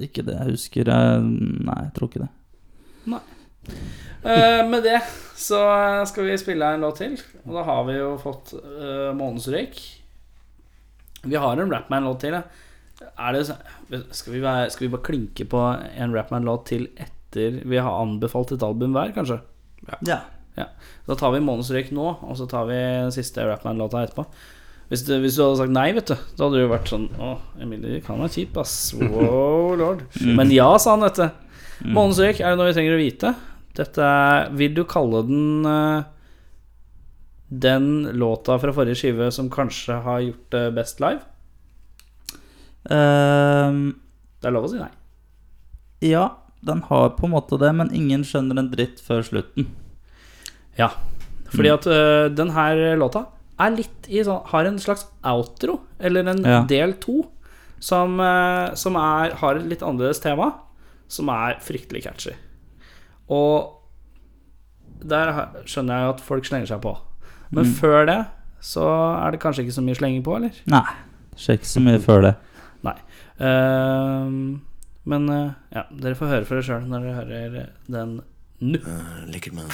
Ikke det jeg husker. Jeg, nei, jeg tror ikke det. Eh, med det så skal vi spille en låt til. Og da har vi jo fått uh, Månens røyk. Vi har en Rapman-låt til. ja. Er det, skal, vi være, skal vi bare klinke på en Rapman-låt til etter vi har anbefalt et album hver, kanskje? Ja. Da tar vi Månedsrøyk nå, og så tar vi den siste Rapman-låta etterpå. Hvis du, hvis du hadde sagt nei, vet du, da hadde du jo vært sånn Å, Emilie kan være kjip, ass. Wow, <laughs> lord. Men ja, sa han, vet du. Månedsrøyk er det noe vi trenger å vite? Dette er Vil du kalle den eh, den låta fra forrige skive som kanskje har gjort det best live? Ehm, Det er lov å si nei. ja, den har på en måte det, men ingen skjønner en dritt før slutten. Ja. Fordi at uh, den her låta er litt i sånn Har en slags outro, eller en Ja. del to, som, uh, som er, har et litt annerledes tema, som er fryktelig catchy. Og der skjønner jeg at folk slenger seg på. Men før det så er det kanskje ikke så mye slenging på, eller? Nei, skjer ikke så mye før det. Ehm, men øh, ja, dere får høre for dere sjøl når dere hører den nå. Lekker mann.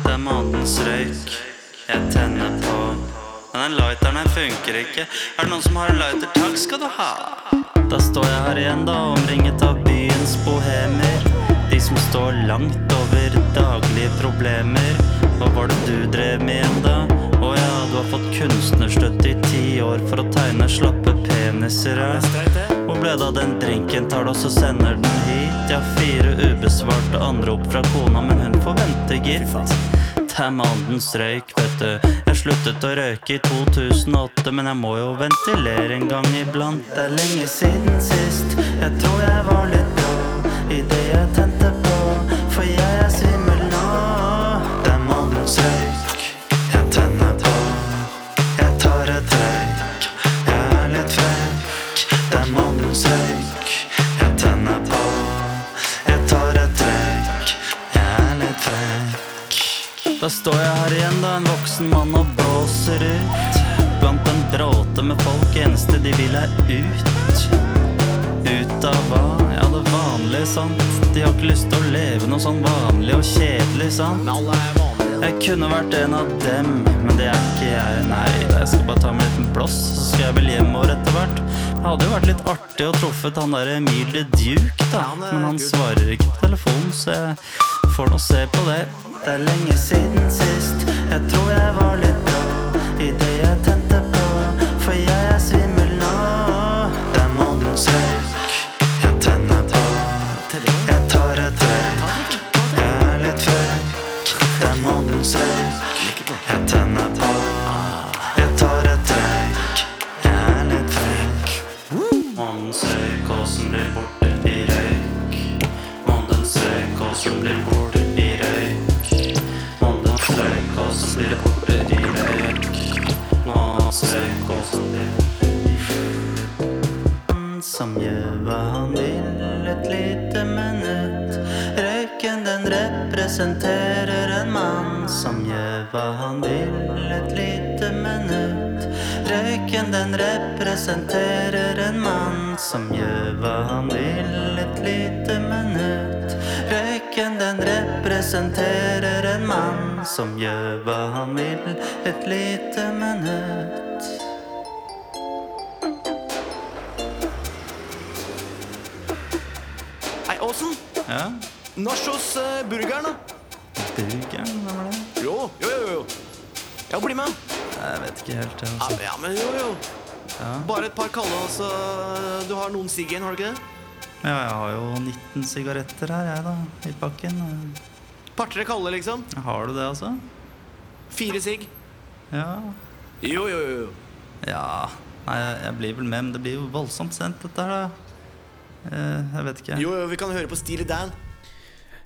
Det er månedens røyk jeg tenner på. Men den lighteren her funker ikke. Er det noen som har en lighter? Takk skal du ha. Da står jeg her igjen, da, omringet av byens bohemer. Som står langt over daglige problemer. Hva var det du drev med igjen, da? Å ja, Du har fått kunstnerstøtte i ti år for å tegne slappe peniser her. Hvor ble det av den drinken? Tar du også sender den hit? Jeg har fire ubesvarte anrop fra kona, men hun får vente, gitt. Tamandens røyk, vet du. Jeg sluttet å røyke i 2008, men jeg må jo ventilere en gang iblant. Det er lenge siden sist. Jeg tror jeg var litt blå i det jeg tente på, for jeg er svimmel nå. Det er mannens røyk jeg tenner på. Jeg tar et røyk, jeg er litt frekk. Det er mannens røyk jeg tenner på. Jeg tar et røyk, jeg er litt frekk. Da står jeg her igjen, da, en voksen mann og blåser ut. Blant en bråte med folk, eneste de vil er ut. Ut av hva? Ja, det vanlige, sant. De har ikke lyst til å leve noe sånn vanlig og kjedelig, sant. Jeg kunne vært en av dem, men det er ikke jeg. Nei, jeg skal bare ta meg en liten blås, så skal jeg vel hjemover etter hvert. Det hadde jo vært litt artig å truffet han der Emilie Duke, da. Men han svarer ikke på telefonen, så jeg får nå se på det. Det er lenge siden sist. Jeg tror jeg var litt blå i det jeg tente på, som gjør hva han vil et lite minutt. Hei, Åsen. Ja, Nach hos uh, burgeren, da. burgeren, hvem er det? Jo, jo, jo. jo. Ja, bli med. Jeg vet ikke helt, jeg, Ja, altså. ja, men jo, jo. Bare et par kalde, altså. Du har noen sigg igjen, har du ikke det? Ja, jeg har jo 19 sigaretter her, jeg, da, i pakken. Par-tre kalde, liksom. Har du det, altså? Fire sigg. Ja. Jo, jo, jo. Ja Nei, jeg, jeg blir vel med, men det blir jo voldsomt sent, dette her, da. Eh, jeg vet ikke. Jo, jo, vi kan høre på Steely Dan.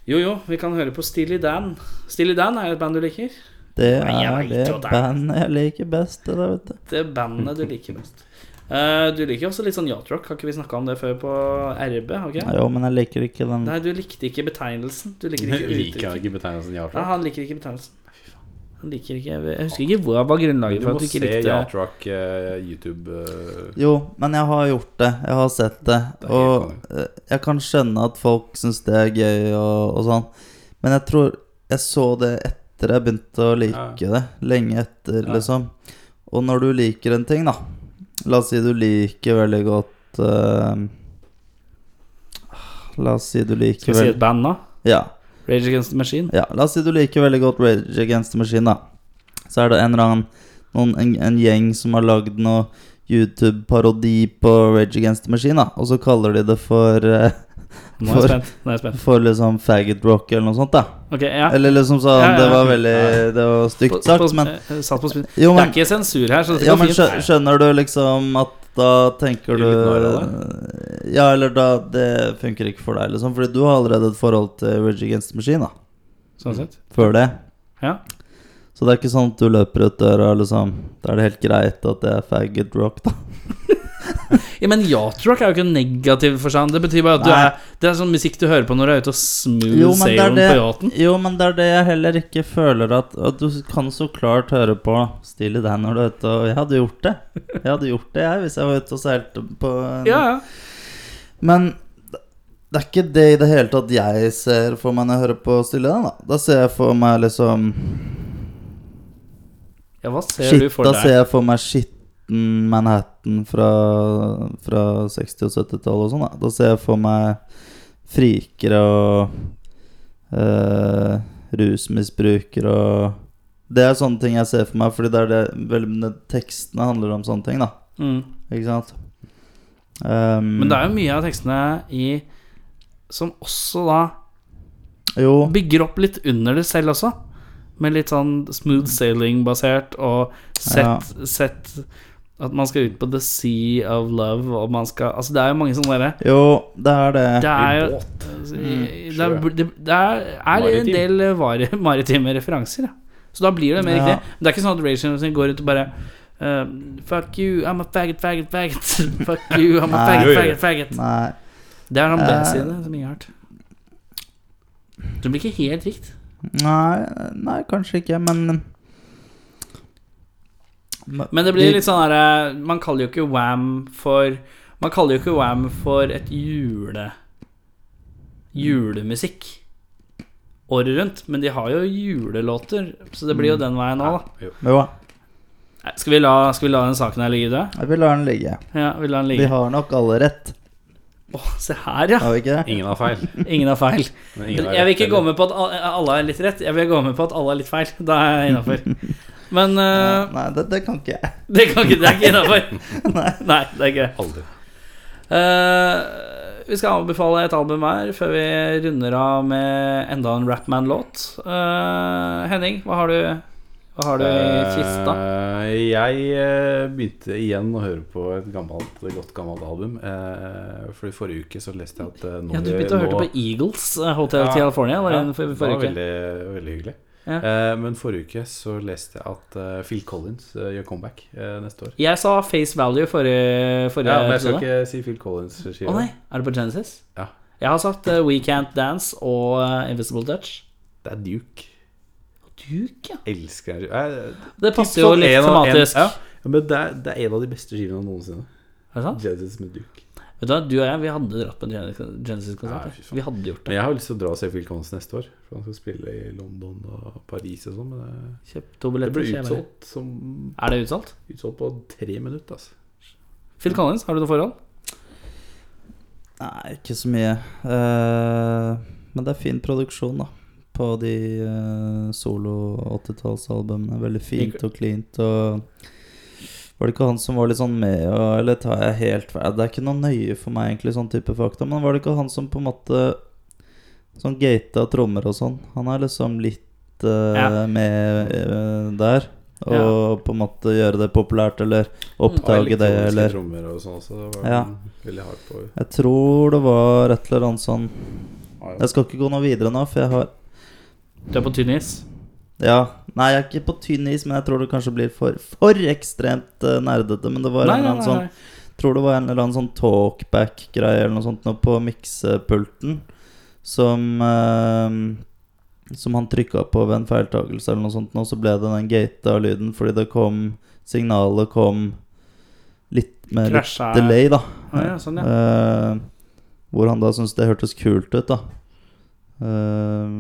Jo, jo, vi kan høre på Steely Dan. Steely Dan er jo et band du liker. Det Nei, jeg er vet det jo det. bandet jeg liker best. Det der, vet du. Det er bandet du liker best. Eh, du liker også litt sånn yacht-rock. Har ikke vi snakka om det før på RB? Okay? Jo, men jeg liker ikke den Nei, du likte ikke betegnelsen. Du liker ikke <laughs> Liker ikke betegnelsen Ja, Yacht han liker ikke betegnelsen. Han liker ikke Jeg husker ikke hva var grunnlaget Du for må at du ikke se likte Yacht Rock uh, YouTube uh... Jo, men jeg har gjort det. Jeg har sett det. Det Og eh, jeg kan skjønne at folk syns det er gøy og, og sånn. Men jeg tror jeg så det etter jeg begynte å like det. Lenge etter, Ja. liksom. Og når du liker en ting, da La oss si du liker veldig godt uh, La oss si du liker Skal vi si et band da? Ja. Rage Against the Machine? Ja, la oss si du liker veldig godt Rage Against the Machine, da. Så er det en eller annen noen, en, en gjeng som har lagd noe YouTube-parodi på Rage Against the Machine, da. Og så kaller de det for eh, Nå er jeg spent. Nå er jeg spent. For liksom faggot rock eller noe sånt, da. Okay, ja. Eller liksom sånn Ja, ja, Det var veldig Det var stygt stygt på- sagt, men eh, Satt på spinn. Jo, Det er ikke sensur her, så det går men fint. skjø- skjønner du liksom at da tenker du Ja, eller da Det funker ikke for deg, liksom. Fordi du har allerede et forhold til Rage Against the Machine, da. Sånn sett. Før det. Ja. Så det er ikke sånn at du løper ut døra liksom Da er det helt greit at det er faggot rock, da. <laughs> <laughs> ja, men yacht-rock er jo ikke negativ seg. Det betyr bare at du er Det er sånn musikk du hører på når du er ute og smooth Jo, på yachten. jo, men det er det jeg heller ikke føler at, at Du kan så klart høre på Steely Dan når du er ute, og jeg hadde gjort det. Jeg hadde gjort det, jeg, hvis jeg var ute og seilte på en Ja, ja. Men det er ikke det i det hele tatt jeg ser for meg når jeg hører på Steely Dan. Da Da ser jeg for meg liksom ja hva ser Shit, du for deg? da ser jeg for meg skitten Manhattan fra, fra 60- og 70-tallet og sånn. Da. da ser jeg for meg frikere og uh, rusmisbrukere og Det er sånne ting jeg ser for meg, fordi det er det veldig tekstene handler om sånne ting, da. Mm. Ikke sant? Um, Men det er jo mye av tekstene i som også da Jo, bygger opp litt under det selv også. Med litt sånn smooth sailing-basert og sett, sett at man skal ut på the sea of love, og man skal Altså, det er jo mange sånne derre jo, det er det. Det er jo båt. det er, det, det er, er en del var, <laughs> maritime referanser, ja. Så da blir det mer Ja. riktig. Men det er ikke sånn at Machine går ut og bare eh, Fuck you, I'm a faggot, faggot, faggot. <laughs> Fuck you, I'm a Nei. faggot, faggot, faggot. Nei. Det er sånn Eh. den siden som ingen har hørt. Det blir ikke helt rikt. Nei, nei, kanskje ikke, men Men det blir litt sånn herre Man kaller jo ikke Wam for Man kaller jo ikke Wam for et jule julemusikk året rundt, men de har jo julelåter, så det blir jo den veien òg, da. Jo, Skal vi, la, skal vi la den saken her ligge død? jeg vil la den ligge. Ja, vi lar den Vi har nok alle rett, Å, se her, ja. har vi ikke det? Ingen har feil. Ingen har feil. Men ingen har Jeg vil ikke gå med på at alle er litt rett, jeg vil gå med på at alle er litt feil. Da er jeg innafor. Men <laughs> uh, Nei, det, det kan ikke jeg. det, kan ikke, det er ikke innafor. <laughs> Nei, det er ikke. Aldri. Uh, vi skal anbefale et album her før vi runder av med enda en Rapman-låt. Uh, Henning, hva har du Hva har du i kista? Uh, jeg eh, begynte igjen å høre på et gammelt, godt gammelt album. Uh, for i forrige uke så leste jeg at uh, nå Ja, du begynte å høre på Eagles, eh, Hotel Ja, California, eller Ja, for, for, det var veldig, veldig hyggelig. Ja. Eh, men forrige uke så leste jeg at eh, Phil Collins eh, gjør comeback eh, neste år. Jeg sa Face Value forrige, forrige Ja, men jeg skal episode. ikke si Phil Collins Å oh, nei, er det på Genesis? Ja. Jeg har sagt eh, We Can't Dance og eh, Invisible Touch. Det er Duke. Duke, ja. Elsker jeg, Det passer jo litt tematisk. en- Ja, ja, men det er, det er en av de beste skivene noensinne. Er det sant? Genesis med Duke. Vet du hva, du og jeg, vi hadde dratt på en Genesis- Genesis-konsert. Vi hadde gjort det. Men jeg har lyst til å dra og se Phil Collins neste år. For han skal spille i London og Paris og sånn. Men det, det ble utsolgt som Er det utsolgt? Utsolgt på tre minutter, altså. Phil Collins, har du noe forhold? Nei, ikke så mye. Uh, men det er fin produksjon, da. På de uh, solo 80-tallsalbumene. Veldig fint og cleant. Og var det ikke han som var litt sånn med og, Eller tar jeg helt feil? Det er ikke noe nøye for meg, egentlig, sånn type fakta. Men var det ikke han som på en måte Sånn gata trommer og sånn? Han er liksom litt uh, Ja. med uh, der. Og på en måte gjøre det populært, eller oppdage det, eller trommer og sånn også. Det var Ja. han veldig hard på. Jeg tror det var et eller annet sånn Ja, ja. Jeg skal ikke gå noe videre nå, for jeg har Du er på tynn is? Ja. Nei, jeg er ikke på tynn is, men jeg tror det kanskje blir for, for ekstremt uh, nerdete. Men det var Nei, en eller annen sånn Tror det var en eller annen sånn talkback-greie eller noe sånt nå på miksepulten som uh, Som han trykka på ved en feiltakelse eller noe sånt, og så ble det den gata lyden fordi det kom Signalet kom litt med litt delay, da. Ah, ja, sånn, ja. Uh, hvor han da syntes det hørtes kult ut, da. Eh,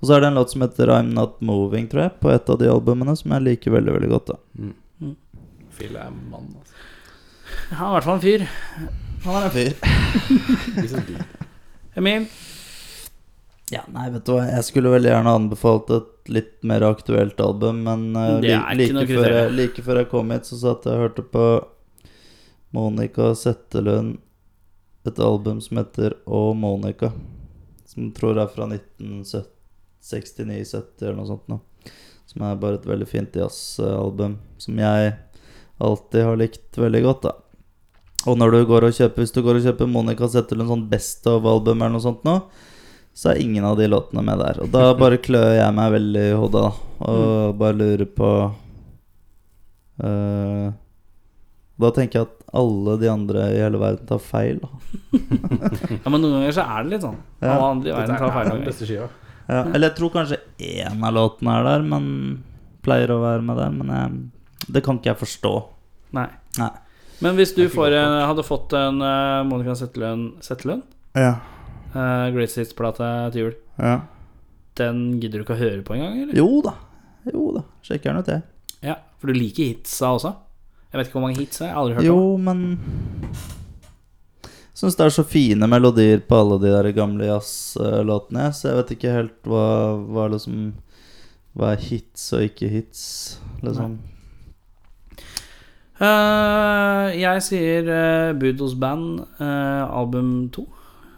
og så er det en låt som heter I'm Not Moving, tror jeg, på et av de albumene, som jeg liker veldig, veldig godt. da Mm. Phil er mann, altså. Han er i hvert fall en fyr. Han er en fyr. <laughs> Ikke. Emil? Ja, nei, vet du hva, jeg skulle veldig gjerne anbefalt et litt mer aktuelt album, men uh, er li like, før jeg, like før jeg kom hit, så satt jeg og hørte på Monica Settelund et album som heter Å Monica, som jeg tror er fra 1969-70 eller noe sånt nå. Som er bare et veldig fint jazzalbum, som jeg alltid har likt veldig godt, da. Og når du går og kjøper Hvis du går og kjøper Monica En sånn Best of-album eller noe sånt nå, så er ingen av de låtene med der. Og da <laughs> bare klør jeg meg veldig i hodet, da. Og bare lurer på uh, Da tenker jeg at alle de andre i hele verden tar feil, da. <laughs> Ja, men noen ganger så er det litt sånn. Ja. Alle andre i verden tar feil. den beste skiva. Ja, eller jeg tror kanskje én av låtene er der, men pleier å være med der. Men jeg, det kan ikke jeg forstå. Nei. Nei. Men hvis du får hadde fått en uh, Monica Settelund Settelund? Ja. Uh, Great Seats-plate til jul. ja. Den gidder du ikke å høre på engang, eller? Jo da. Jo da. Sjekker den ut, jeg. Ja, For du liker hitsa også? Jeg vet ikke hvor mange hits jeg har aldri hørt Jo, om. men Syns det er så fine melodier på alle de der gamle jazzlåtene, så jeg vet ikke helt hva, hva liksom Hva er hits og ikke hits, liksom. Uh, jeg sier uh, Budos Band uh, album 2,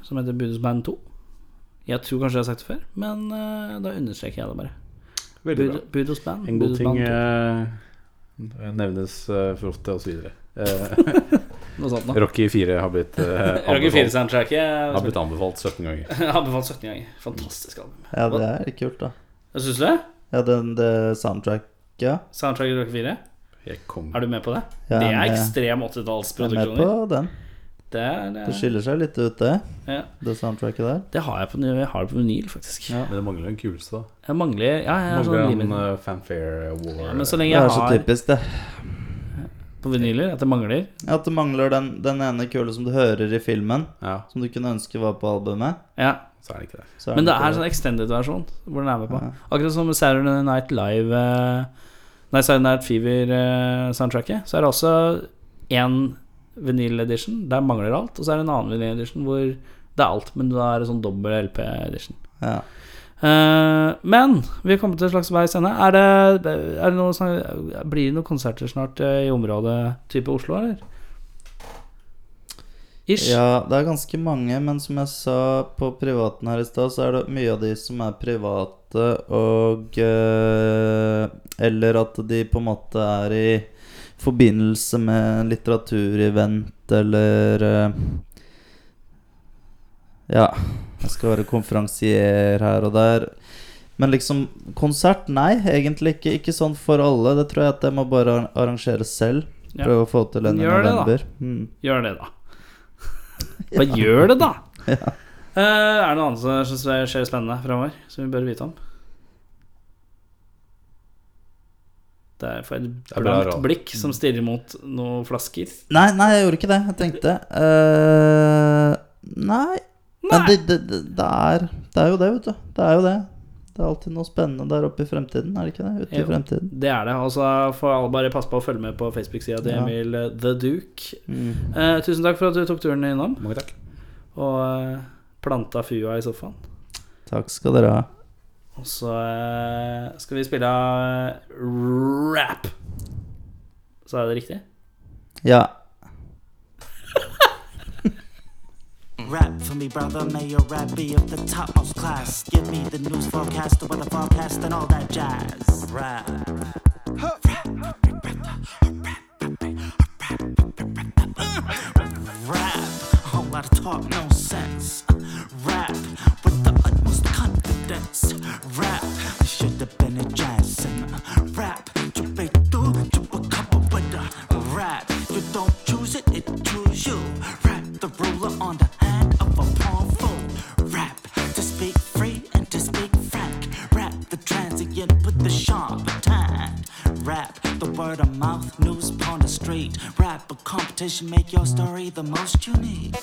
som heter Budos Band 2. Jeg tror kanskje jeg har sagt det før, men uh, da understreker jeg det bare. Veldig bra. Bud, Budos Band. En god Budos ting Band 2. nevnes uh, for ofte, osv. Uh, Noe sånt da. Rocky 4 har blitt, uh, Rocky anbefalt, 4-soundtracket har blitt anbefalt 17 ganger. <laughs> anbefalt 17 ganger. Fantastisk album. Ja, det er kult, da. Hva syns du? Ja, den, det soundtrack, ja. Soundtracket Rocky 4? Jeg kom Er du med på det? Ja, det er ekstrem 80-tallsproduksjoner. Jeg er med på den. Det, er, Det det, skiller seg litt ut, det. ja. Det soundtracket der. det har jeg på, jeg har det på vinyl, faktisk. Men det mangler en kuleste, da. Jeg mangler Ja, jeg Mangler sånn en uh, fanfare war. Ja, men så Det er så har typisk, det. på vinyler at det mangler Ja, At det mangler den, den ene kule som du hører i filmen, Ja, som du kunne ønske var på albumet. Ja. så er det ikke det. Så Men det er sånn extended-versjon hvor den er med på. Ja. Akkurat som Saturday Night Live eh, Nei, Saturday Night Fever-soundtracket. Så er det også én vinyl edition. Der mangler alt. Og så er det en annen vinyl edition hvor det er alt, men da er det sånn dobbel LP-edition. Ja. Uh, men vi er kommet til en slags veis ende. Er det, er det noe Blir det noen konserter snart eh, i området type Oslo, eller? Ish. ja, det er ganske mange, men som jeg sa på privaten her i stad, så er det mye av de som er private, og eh, Eller at de på en måte er i forbindelse med en litteraturevent eller eh, Ja, jeg skal være konferansier her og der. Men liksom konsert? Nei, egentlig ikke. Ikke sånn for alle. Det tror jeg at jeg må bare arrangere selv. Prøve å få til en i november. det. Mm. Gjør det, da. <laughs> Bare gjør det, da! Ja. Uh, er det noe annet som skjer spennende fremover, som vi bør vite om? Det er for et blankt blikk som stirrer mot noen flasker. Nei, nei, jeg gjorde ikke det. Jeg tenkte uh, Nei. Men det, det, det, er, det er jo det, vet du. Det er jo det. Det er alltid noe spennende der oppe i fremtiden, er det ikke det? Ute i Jo. fremtiden. Det er det. Og så får alle bare passe på å følge med på Facebook-sida til Ja. Emil eh, The Duke. Mm. Uh, tusen takk for at du tok turen innom Mange takk. og uh, planta fua i sofaen. Takk skal dere ha. Og så eh, skal vi spille eh, rap. Sa jeg det riktig? Ja. Rap for me, brother. May your rap be of the topmost class. Give me the news forecast, the weather forecast, and all that jazz. Rap. Rap. A whole lot of talk, no confidence. Rap. Have been a jazz singer. Rap. You pay through, you become a winner. Rap. You don't choose it, it choose you. Rap. The ruler on the hand of a pawn fool. Rap. To speak free and to speak frank. Rap. The transient with the sharp attack. Rap. The word of mouth, news upon the street. Rap. A competition, make your story the most unique.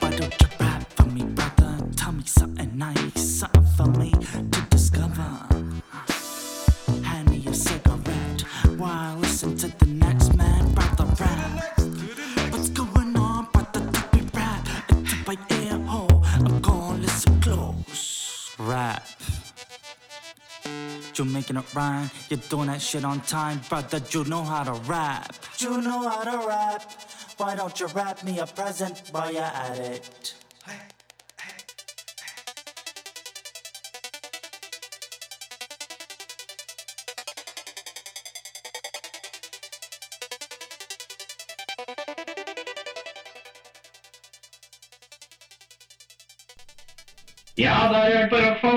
Why don't you rap me, brother? Tell me something nice, something for me to discover. Hand me a cigarette while I listen to the next man, brother rap. What's going on, brother? Tell me rap into my ear hole. I'm gonna listen close. Rap. You're making it rhyme, you're doing that shit on time, brother. You know how to rap. You know how to rap. Why don't you rap me a present while you're at it? Ja, da har det hørt på